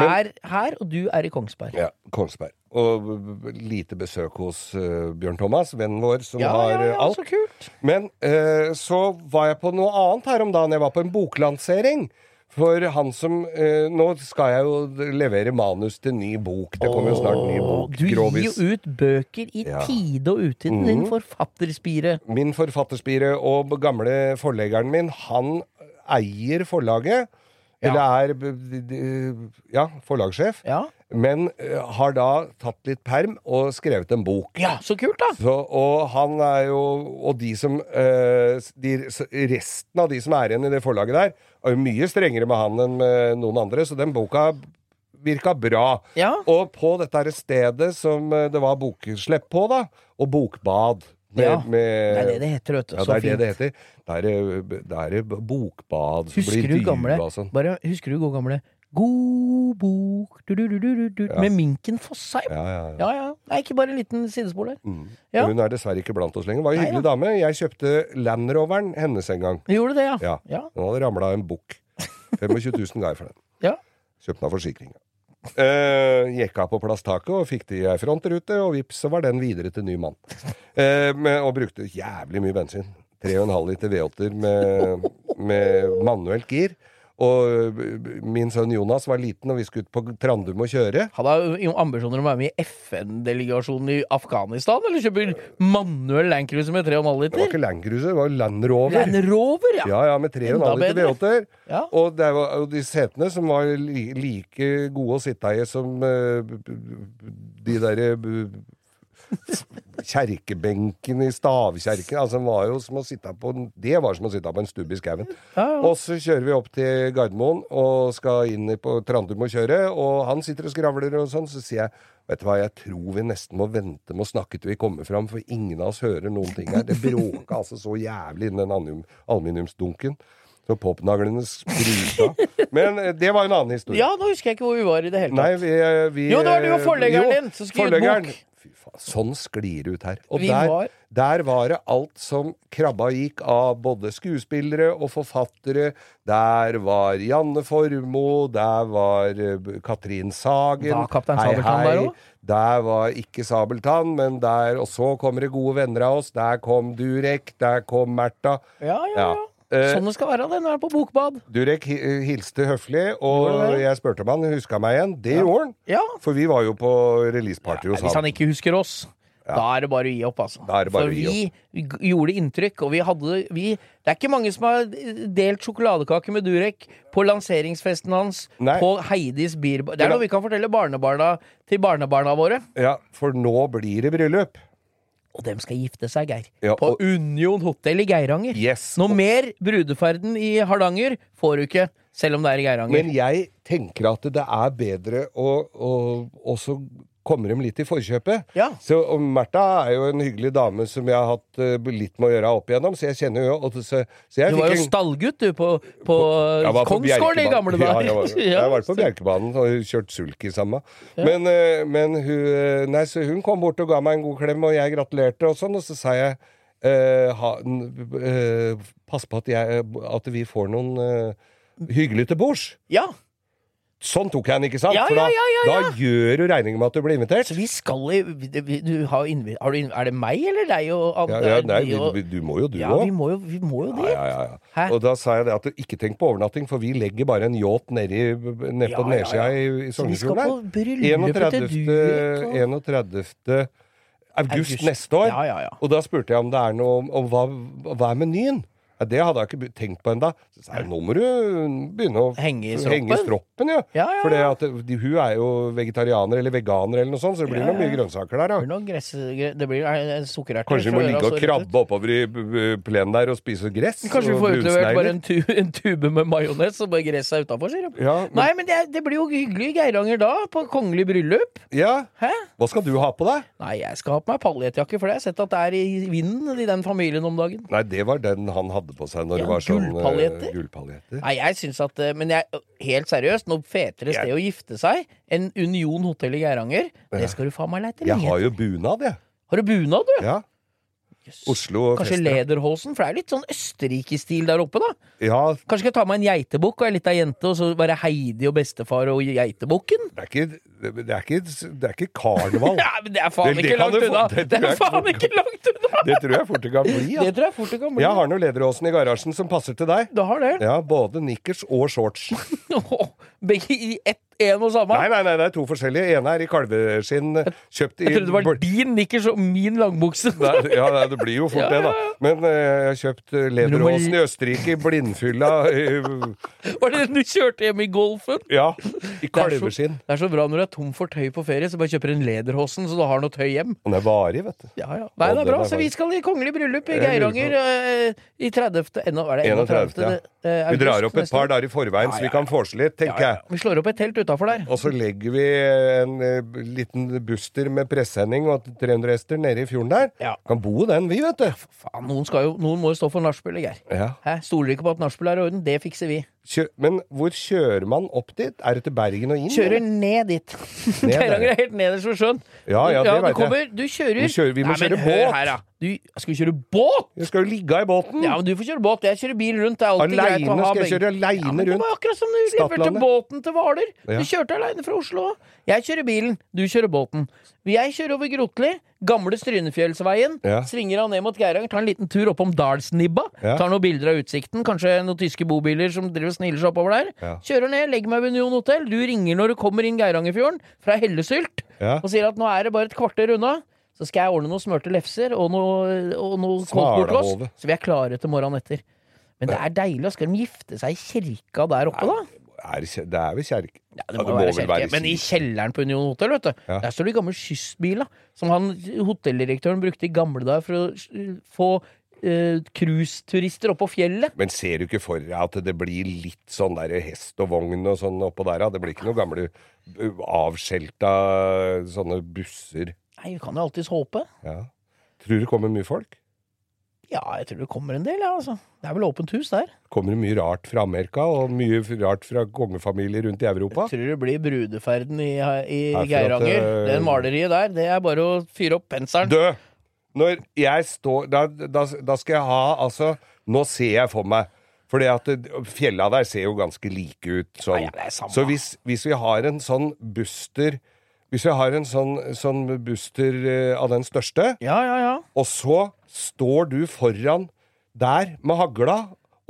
er her, og du er i Kongsberg. Ja, Kongsberg. Og lite besøk hos uh, Bjørn Thomas, vennen vår, som Ja, har ja, eh, ja, alt. så kult. Men uh, så var jeg på noe annet her om dagen. Jeg var på en boklansering. For han som eh, Nå skal jeg jo levere manus til ny bok. Det kommer jo snart ny bok. Du gir jo ut bøker i Ja. tide og utide, din forfatterspire. Min forfatterspire og gamle forleggeren min, han eier forlaget. Ja. Eller er ja, forlagssjef. Ja. Men uh, har da tatt litt perm og skrevet en bok. ja, så kult, da! Så, og han er jo Og de som uh, de, Resten av de som er igjen i det forlaget der, er jo mye strengere med han enn med noen andre, så den boka virka bra. Ja. Og på dette stedet som eh, det var bokslepp på, da, og bokbad med, Ja. med, Det er det det heter, vet du. ja, så det er fint. det heter. Det er, eh, det er eh, bokbad som Husker blir intervjua og sånn. Bare husker du god gamle God bok du, du, du, du, du, du, Ja. Med Minken Fossheim? Ja, ja, ja. Ja, ja. Nei, ikke bare en liten sidespor der. Mm. Ja. Hun er dessverre ikke blant oss lenger. Var en hyggelig dame. Jeg kjøpte Land Roveren hennes en gang. Gjorde det, ja. Ja. Nå hadde ramla en bukk. 25 000 ga jeg for den. Ja. Kjøpte meg forsikringa. Uh, Jekka på plasstaket og fikk det i ei frontrute, og vips, så var den videre til ny mann. Uh, med, og brukte jævlig mye bensin. 3,5 liter V8-er med, med manuelt gir. Og eh, min sønn Jonas var liten, og vi skulle ut på Trandum og kjøre. Han har ambisjoner om å være med i FN-delegasjonen i Afghanistan, eller kjøper manuell Landcruiser med 3,5 liter? Det var ikke Land Cruiser, det var Land Rover. Land Rover, ja! Ja, ja, med 3,5 liter. V8-er. Ja. Og, det var, og de setene som var li, like gode å sitte i som b- de derre b- Kjerkebenken i stavkjerken. Altså, var jo som å sitte på Det var som å sitte på en stubb i skauen. Og så kjører vi opp til Gardermoen og skal inn på Trandum og kjøre, og han sitter og skravler og sånn, så sier jeg Vet du hva, jeg tror vi nesten må vente med å snakke til vi kommer fram, for ingen av oss hører noen ting her. Det bråka altså så jævlig innen den aluminium, aluminiumsdunken. Så popnaglene spruta. Men eh, det var en annen historie. Ja, nå husker jeg ikke hvor vi var i det hele Nei, tatt. vi, vi Jo, det var du og forleggeren jo, din som skrev bok. Fy faen, sånn sklir det ut her. Og der, var- der var det alt som krabba gikk av både skuespillere og forfattere. Der var Janne Formoe, der var eh, Katrin Sagen. Var Kaptein Sabeltann der også? Der var ikke Sabeltann, men der Og så kommer det gode venner av oss. Der kom Durek, der kom Märtha. Ja, ja, Ja. ja. Eh, Sånn det skal være det når du er på bokbad. Durek hilste høflig, og jeg spurte om han huska meg igjen. Det gjorde han. Ja. For vi var jo på releaseparty hos Hvis han. han ikke husker oss, da er det bare å gi opp, altså. Da er det bare For vi, vi gjorde inntrykk, og vi hadde vi, Det er ikke mange som har delt sjokoladekake med Durek på lanseringsfesten hans, Nei. på Heidis Bierbar Det er noe vi kan fortelle barnebarna til barnebarna våre. Ja, for nå blir det bryllup. Og dem skal gifte seg, Geir. Ja, på og- Union Hotell i Geiranger. Yes. Noe mer brudeferden i Hardanger får du ikke, selv om det er i Geiranger. Men jeg tenker at det er bedre å, å også komme dem litt i forkjøpet. Ja. Så og Märtha er jo en hyggelig dame som jeg har hatt uh, litt med å gjøre opp igjennom, så jeg kjenner jo og så, så jeg du var jo en- stallgutt, du, på, på, på Kongsgården i gamle gamle Ja, dager. jeg, var, jeg var på Bjerkebanen og kjørt sulky sammen. Men, uh, men hun, eh, nei, så hun kom bort og ga meg en god klem, og jeg gratulerte og sånn, og så sa jeg uh, ha, Pass på at, jeg, at vi får noen uh, hyggelig til bords. Ja, Sånn tok jeg den, ikke sant? Ja, For da, ja, ja, ja, ja. da gjør du regning med at du blir invitert. så vi skal i du har innvi- har du, Er det meg eller deg og Ja, Anne? ja, nei, vi, vi, du, må jo, du ja, òg. vi må jo, vi må jo Ja, dit. ja, ja, ja. Hæ? Og da sa jeg det at du ikke tenk på overnatting, for vi legger bare en yacht nedi, ned Ja, på ja, nedsida ja. i, i Så vi skal Sognefjorden på der. bryllupet til 31. Durek og 31. august August. neste år. Ja, ja, ja. Og da spurte jeg om det er noe om, om hva, hva er menyen. Ja, det hadde jeg ikke tenkt på ennå. Nå må du begynne å Henge i henge i stroppen. ja. Ja. Ja, ja, For de, hun er jo vegetarianer eller veganer eller noe sånt, så det blir Ja, noe mye grønnsaker der. Det blir noen gress, det blir eh, sukkererter. Kanskje vi må ligge og krabbe oppover i b- plenen der og spise gress. Kanskje vi får utlevert bare en, tu, en tube med majones og bare gresset er utafor, sier de. Men, Nei, men det, det blir jo hyggelig i Geiranger da, på kongelig bryllup. ja. Hæ? Hva skal du ha på deg? Nei, jeg skal ha på meg paljettjakke, for det har jeg sett at det er i vinden i den familien om dagen. Nei, det var den han hadde på seg når Ja, det var sånn eh, gullpaljetter. gullpaljetter. Nei, jeg syns at eh, Men jeg, helt seriøst, noe fetere sted å gifte seg enn Union hotell i Geiranger, det skal du faen meg leite Jeg har jo bunad, jeg. Har du bunad, du? Ja. Jøss. Oslo Kanskje fester. lederholsen, for det er litt sånn Østerrike-stil der oppe, da. Ja, Kanskje skal jeg ta meg en geitebukk og ei lita jente, og så være Heidi og bestefar og geitebukken? det er ikke, det er ikke, det er ikke karneval. Ja, men det er faen Det- det ikke kan langt du få- unna! det Det tror er jeg faen fort ikke langt unna! Det tror jeg fort det kan bli. Ja. Det tror jeg fort det kan bli. Jeg har noe lederåsen i garasjen som passer til deg. Du har det? Ja, Både nikkers og shorts. Begge i ett, en og samme? Nei, nei, nei, det er to forskjellige. ene er i kalveskinn, kjøpt i Jeg trodde det var din nikkers og min langbukse. Nei, ja, nei, det blir jo fort Ja, det, da. Men uh, jeg har kjøpt eh, lederåsen i Østerrike i blindfylla. i- Var det den du kjørte hjem i Golfen? ja, i Det kalveskinn. det er så bra når du er tom for tøy på ferie, så bare kjøper en Lederåsen så du har noe tøy hjem. Den er varig, vet du. Ja, ja. Nei, det er bra. Så vi skal i kongelig bryllup i Geiranger uh, i 30. Ennå, er det 31., 31. ja. Vi drar opp et par dager i forveien, så vi kan vorse litt, tenker jeg. Vi slår opp et telt utafor der. Og så legger vi en eh, liten buster med presenning og 300 hester nede i fjorden der. Ja. Kan bo den, vi, vet du. Faen, noen, skal jo, noen må jo stå for nachspielet, Geir. Ja. Stoler ikke på at nachspiel er i orden? Det fikser vi. Kjø men hvor kjører man opp dit? Er det til Bergen og inn? Kjører ned dit. Geiranger er helt nederst ved sjøen. Ja, ja, det du jeg. kommer, Du kjører Vi kjører- vi må Nei, kjøre båt. Her, du, skal vi kjøre båt? Jeg skal jo ligge i båten! Ja, men du får kjøre båt. Jeg kjører bil rundt. Det er alltid greit å ha skal jeg kjøre aleine Ja, det var akkurat som du leverte båten til Hvaler. Ja. Du kjørte aleine fra Oslo. Jeg kjører bilen, du kjører båten. Jeg kjører over Grotli, gamle Strynefjellsveien. Ja. Svinger han ned mot Geiranger, tar en liten tur oppom Dalsnibba. Ja. Tar noen bilder av utsikten, kanskje noen tyske bobiler som driver og seg oppover der. Ja. Kjører ned, legger meg ved Union hotell. Du ringer når du kommer inn Geirangerfjorden fra Hellesylt og sier at nå er det bare et kvarter unna. Så skal jeg ordne noen smørte lefser og noe, og noe koldtbortloss, så vi er klare til morgenen etter. Men det er deilig. Skal de gifte seg i kirka der oppe, da? Er, det er vel kjerke... Ja, det Ja, må, være kjerke. Men i kjelleren på Union Hotel, vet du, Ja. der står de gamle kystbila som han hotelldirektøren brukte i gamle dager for å få eh, cruiseturister opp på fjellet. Men ser du ikke for deg at det blir litt sånn der hest og vogn og sånn oppå der? Det blir ikke noen gamle uh, avskjelta sånne busser? Nei, vi kan jo alltids håpe. Ja. Tror det kommer mye folk? Ja, jeg tror det kommer en del, ja, altså. Det er vel åpent hus der. Kommer det mye rart fra Amerika, og mye rart fra kongefamilier rundt i Europa? Jeg tror det blir brudeferden i, i Geiranger. Uh, Det maleriet der, det er bare å fyre opp penselen. Dø! Når jeg står da, da, da skal jeg ha Altså, nå ser jeg for meg at fjella der ser jo ganske like ut sånn. Ja, ja. Så hvis, hvis vi har en sånn buster Hvis jeg har en sånn, sånn buster eh, av den største, Ja, ja, ja. og så står du foran der med hagla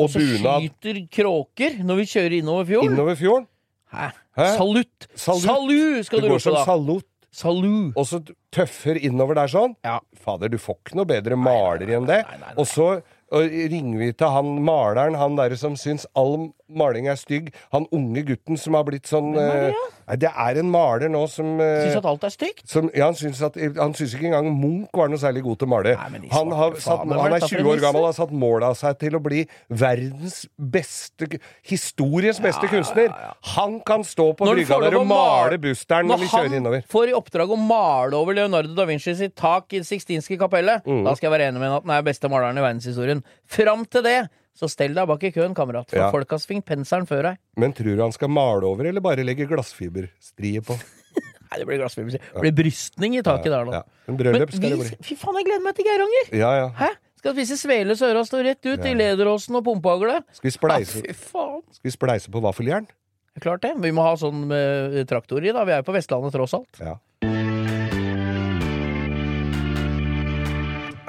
og Så bunad skyter kråker når vi kjører innover fjorden. innover fjorden. Hæ? Hæ? Salutt! Salut. Salut skal Du Det går som salut, Salut. og så tøffer innover der sånn. Ja. Fader, du får ikke noe bedre maler enn det. nei, nei, nei. Og så og ringer vi til han maleren, han derre som syns all maling er stygg. Han unge gutten som har blitt sånn Hvem er det, eh, Nei, det er en maler nå som eh, Syns at alt er stygt. som, ja, han syns at Han syns ikke engang Munch var noe særlig god til å male. Nei, Han, har satt, han er 20 år gammel og har satt mål av seg til å bli verdens beste Historiens beste kunstner. Han kan stå på Når brygga der og male busteren når vi kjører innover. Når han får i oppdrag å male over Leonardo da Vinci sitt tak i Det Sixtinske kapellet, Mm. da skal jeg være enig med at han er beste maleren i verdenshistorien. Fram til det, så stell deg bak i køen, kamerat. For Ja. folk har svingt penselen før deg. Men tror du han skal male over, eller bare legge glassfiberstrie på? Nei, det blir glassfiber. Det blir brystning i taket der, nå. Ja. En bryllup skal Men det vi, bli. fy faen, jeg gleder meg til Geiranger! Ja, ja. Hæ? Skal spise svele så øra står rett ut i lederåsen og pumpehagle. Skal vi Ja, spleise, fy faen. skal vi spleise på vaffeljern? Er Klart det. Vi må ha sånn med traktor i, da. Vi er jo på Vestlandet tross alt. Ja.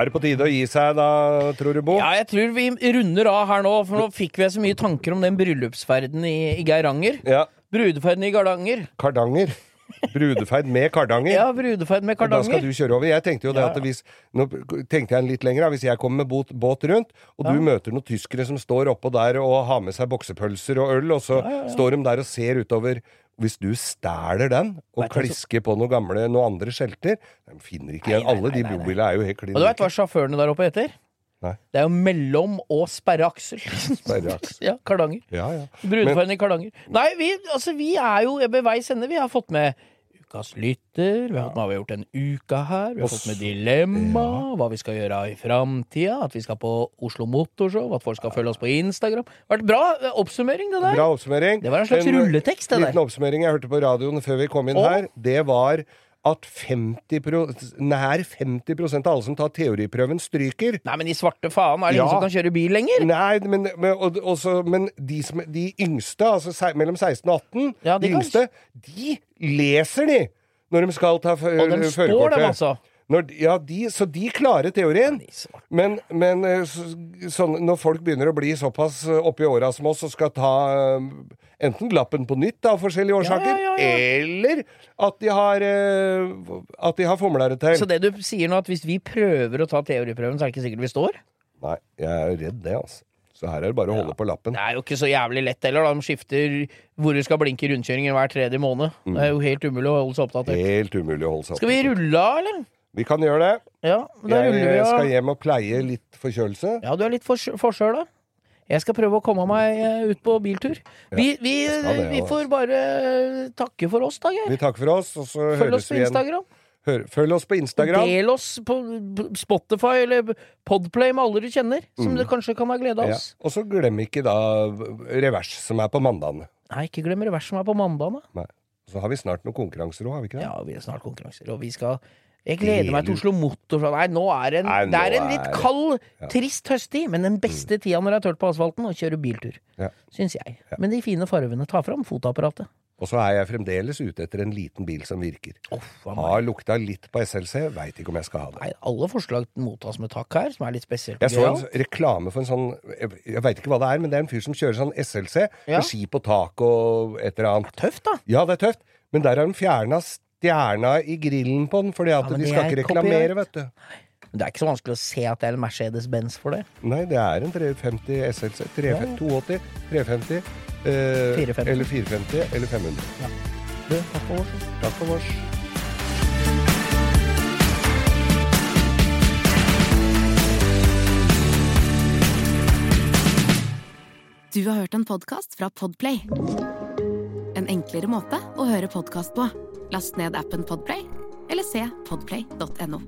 Er det på tide å gi seg da, tror du, Bo? Ja, jeg tror vi runder av her nå, for nå fikk vi så mye tanker om den bryllupsferden i, i Geiranger. Ja. Brudeferden i Gardanger. Kardanger. Brudeferd med Kardanger. Ja, brudeferd med Kardanger. Da skal du kjøre over. Jeg tenkte jo det Ja. at hvis Nå tenkte jeg litt lenger. Hvis jeg kommer med båt, båt rundt, og du møter noen tyskere som står oppå der og har med seg boksepølser og øl, og så står de der og ser utover Hvis du stjeler den og Vet klisker på noen gamle, noen andre skjelter De finner ikke igjen. Alle de bobilene er jo helt klin Og du vet hva sjåførene der oppe heter? Nei. Det er jo mellom og sperreaksel. Sperreaksel. Ja, Kardanger. Ja, ja. Brudeferden i Kardanger. Nei, vi, altså, vi er jo ved veis ende. Vi har fått med Ukas lytter, vi har, nå har vi gjort en uke her, vi har fått med dilemma, hva vi skal gjøre i framtida, at vi skal på Oslo Motorshow, at folk skal følge oss på Instagram. Det har vært bra eh, oppsummering, det der. Bra oppsummering. Det var en slags rulletekst, det der. liten oppsummering jeg hørte på radioen før vi kom inn og, her, det var at 50 pro, nær 50% av alle som tar teoriprøven, stryker. Nei, men i svarte faen, er det Ja. ingen som kan kjøre bil lenger? Nei, men, men, og, også, men de, som, de yngste, altså se, mellom 16 og 18, Ja, de de kan- yngste, de leser de når de skal ta førerkortet. Og de står dem, altså. Når, ja, de, så de klarer teorien. Men, men eh, så, sånn, når folk begynner å bli såpass eh, oppi åra som oss og skal ta eh, enten lappen på nytt av forskjellige årsaker, ja, ja. eller at de har At de har fomla det til. Så det du sier nå, at hvis vi prøver å ta teoriprøven, så er det ikke sikkert vi står? Nei, jeg er redd det, altså. Så her er det bare å holde på lappen. Det er jo ikke så jævlig lett heller, da. De skifter hvor du skal blinke i rundkjøringen hver tredje måned. Det er jo helt umulig å holde seg oppdatert. Helt umulig å holde seg Skal vi rulle av, eller? Vi kan gjøre det. Ja, da ruller vi Jeg skal hjem og pleie litt forkjølelse. Ja, du er litt fors- da. Jeg skal prøve å komme meg eh, ut på biltur. Vi, vi, vi får bare takke for oss, da, Geir. Vi takker for oss, og så Følg høres oss på vi igjen, Instagram. Hør, følg oss på Instagram. Del oss på Spotify eller Podplay med alle du kjenner, som du kanskje kan ha glede av oss. Ja. Og så glem ikke da Revers, som er på mandagene. Nei, ikke glem revers som er på mandagene. Så har vi snart noen konkurranser òg, har vi ikke det? Ja, vi har snart konkurranser, og vi skal Jeg gleder meg til Oslo Motor. Nei, nå er en, Nei, nå det er en litt kald, Ja. Mm. trist høsttid, men den beste tida når det er tørt på asfalten, å kjøre biltur. Ja. Syns jeg. Men de fine farvene. Ta fram fotoapparatet. Og så er jeg fremdeles ute etter en liten bil som virker. Oh, Har lukta litt på SLC, veit ikke om jeg skal ha det. Nei, alle forslag mottas med takk her, som er litt spesielt. Jeg så en reklame for en sånn Jeg, jeg veit ikke hva det er, men det er en fyr som kjører sånn SLC Ja. med ski på tak og et eller annet. Det er Tøft, da. Ja, det er tøft, men der har de fjerna stjerna i grillen på den, fordi at Ja, de skal ikke reklamere, copyright. vet du. Men det er ikke så vanskelig å se at det er en Mercedes-Benz for det. Nei, det er en 350 SLC. 350, 280, 350 eh, 450. eller 450 eller 500. Du, takk for oss. Takk for oss. Du har hørt en podkast fra Podplay. En enklere måte å høre podkast på. Last ned appen Podplay, eller se podplay.no.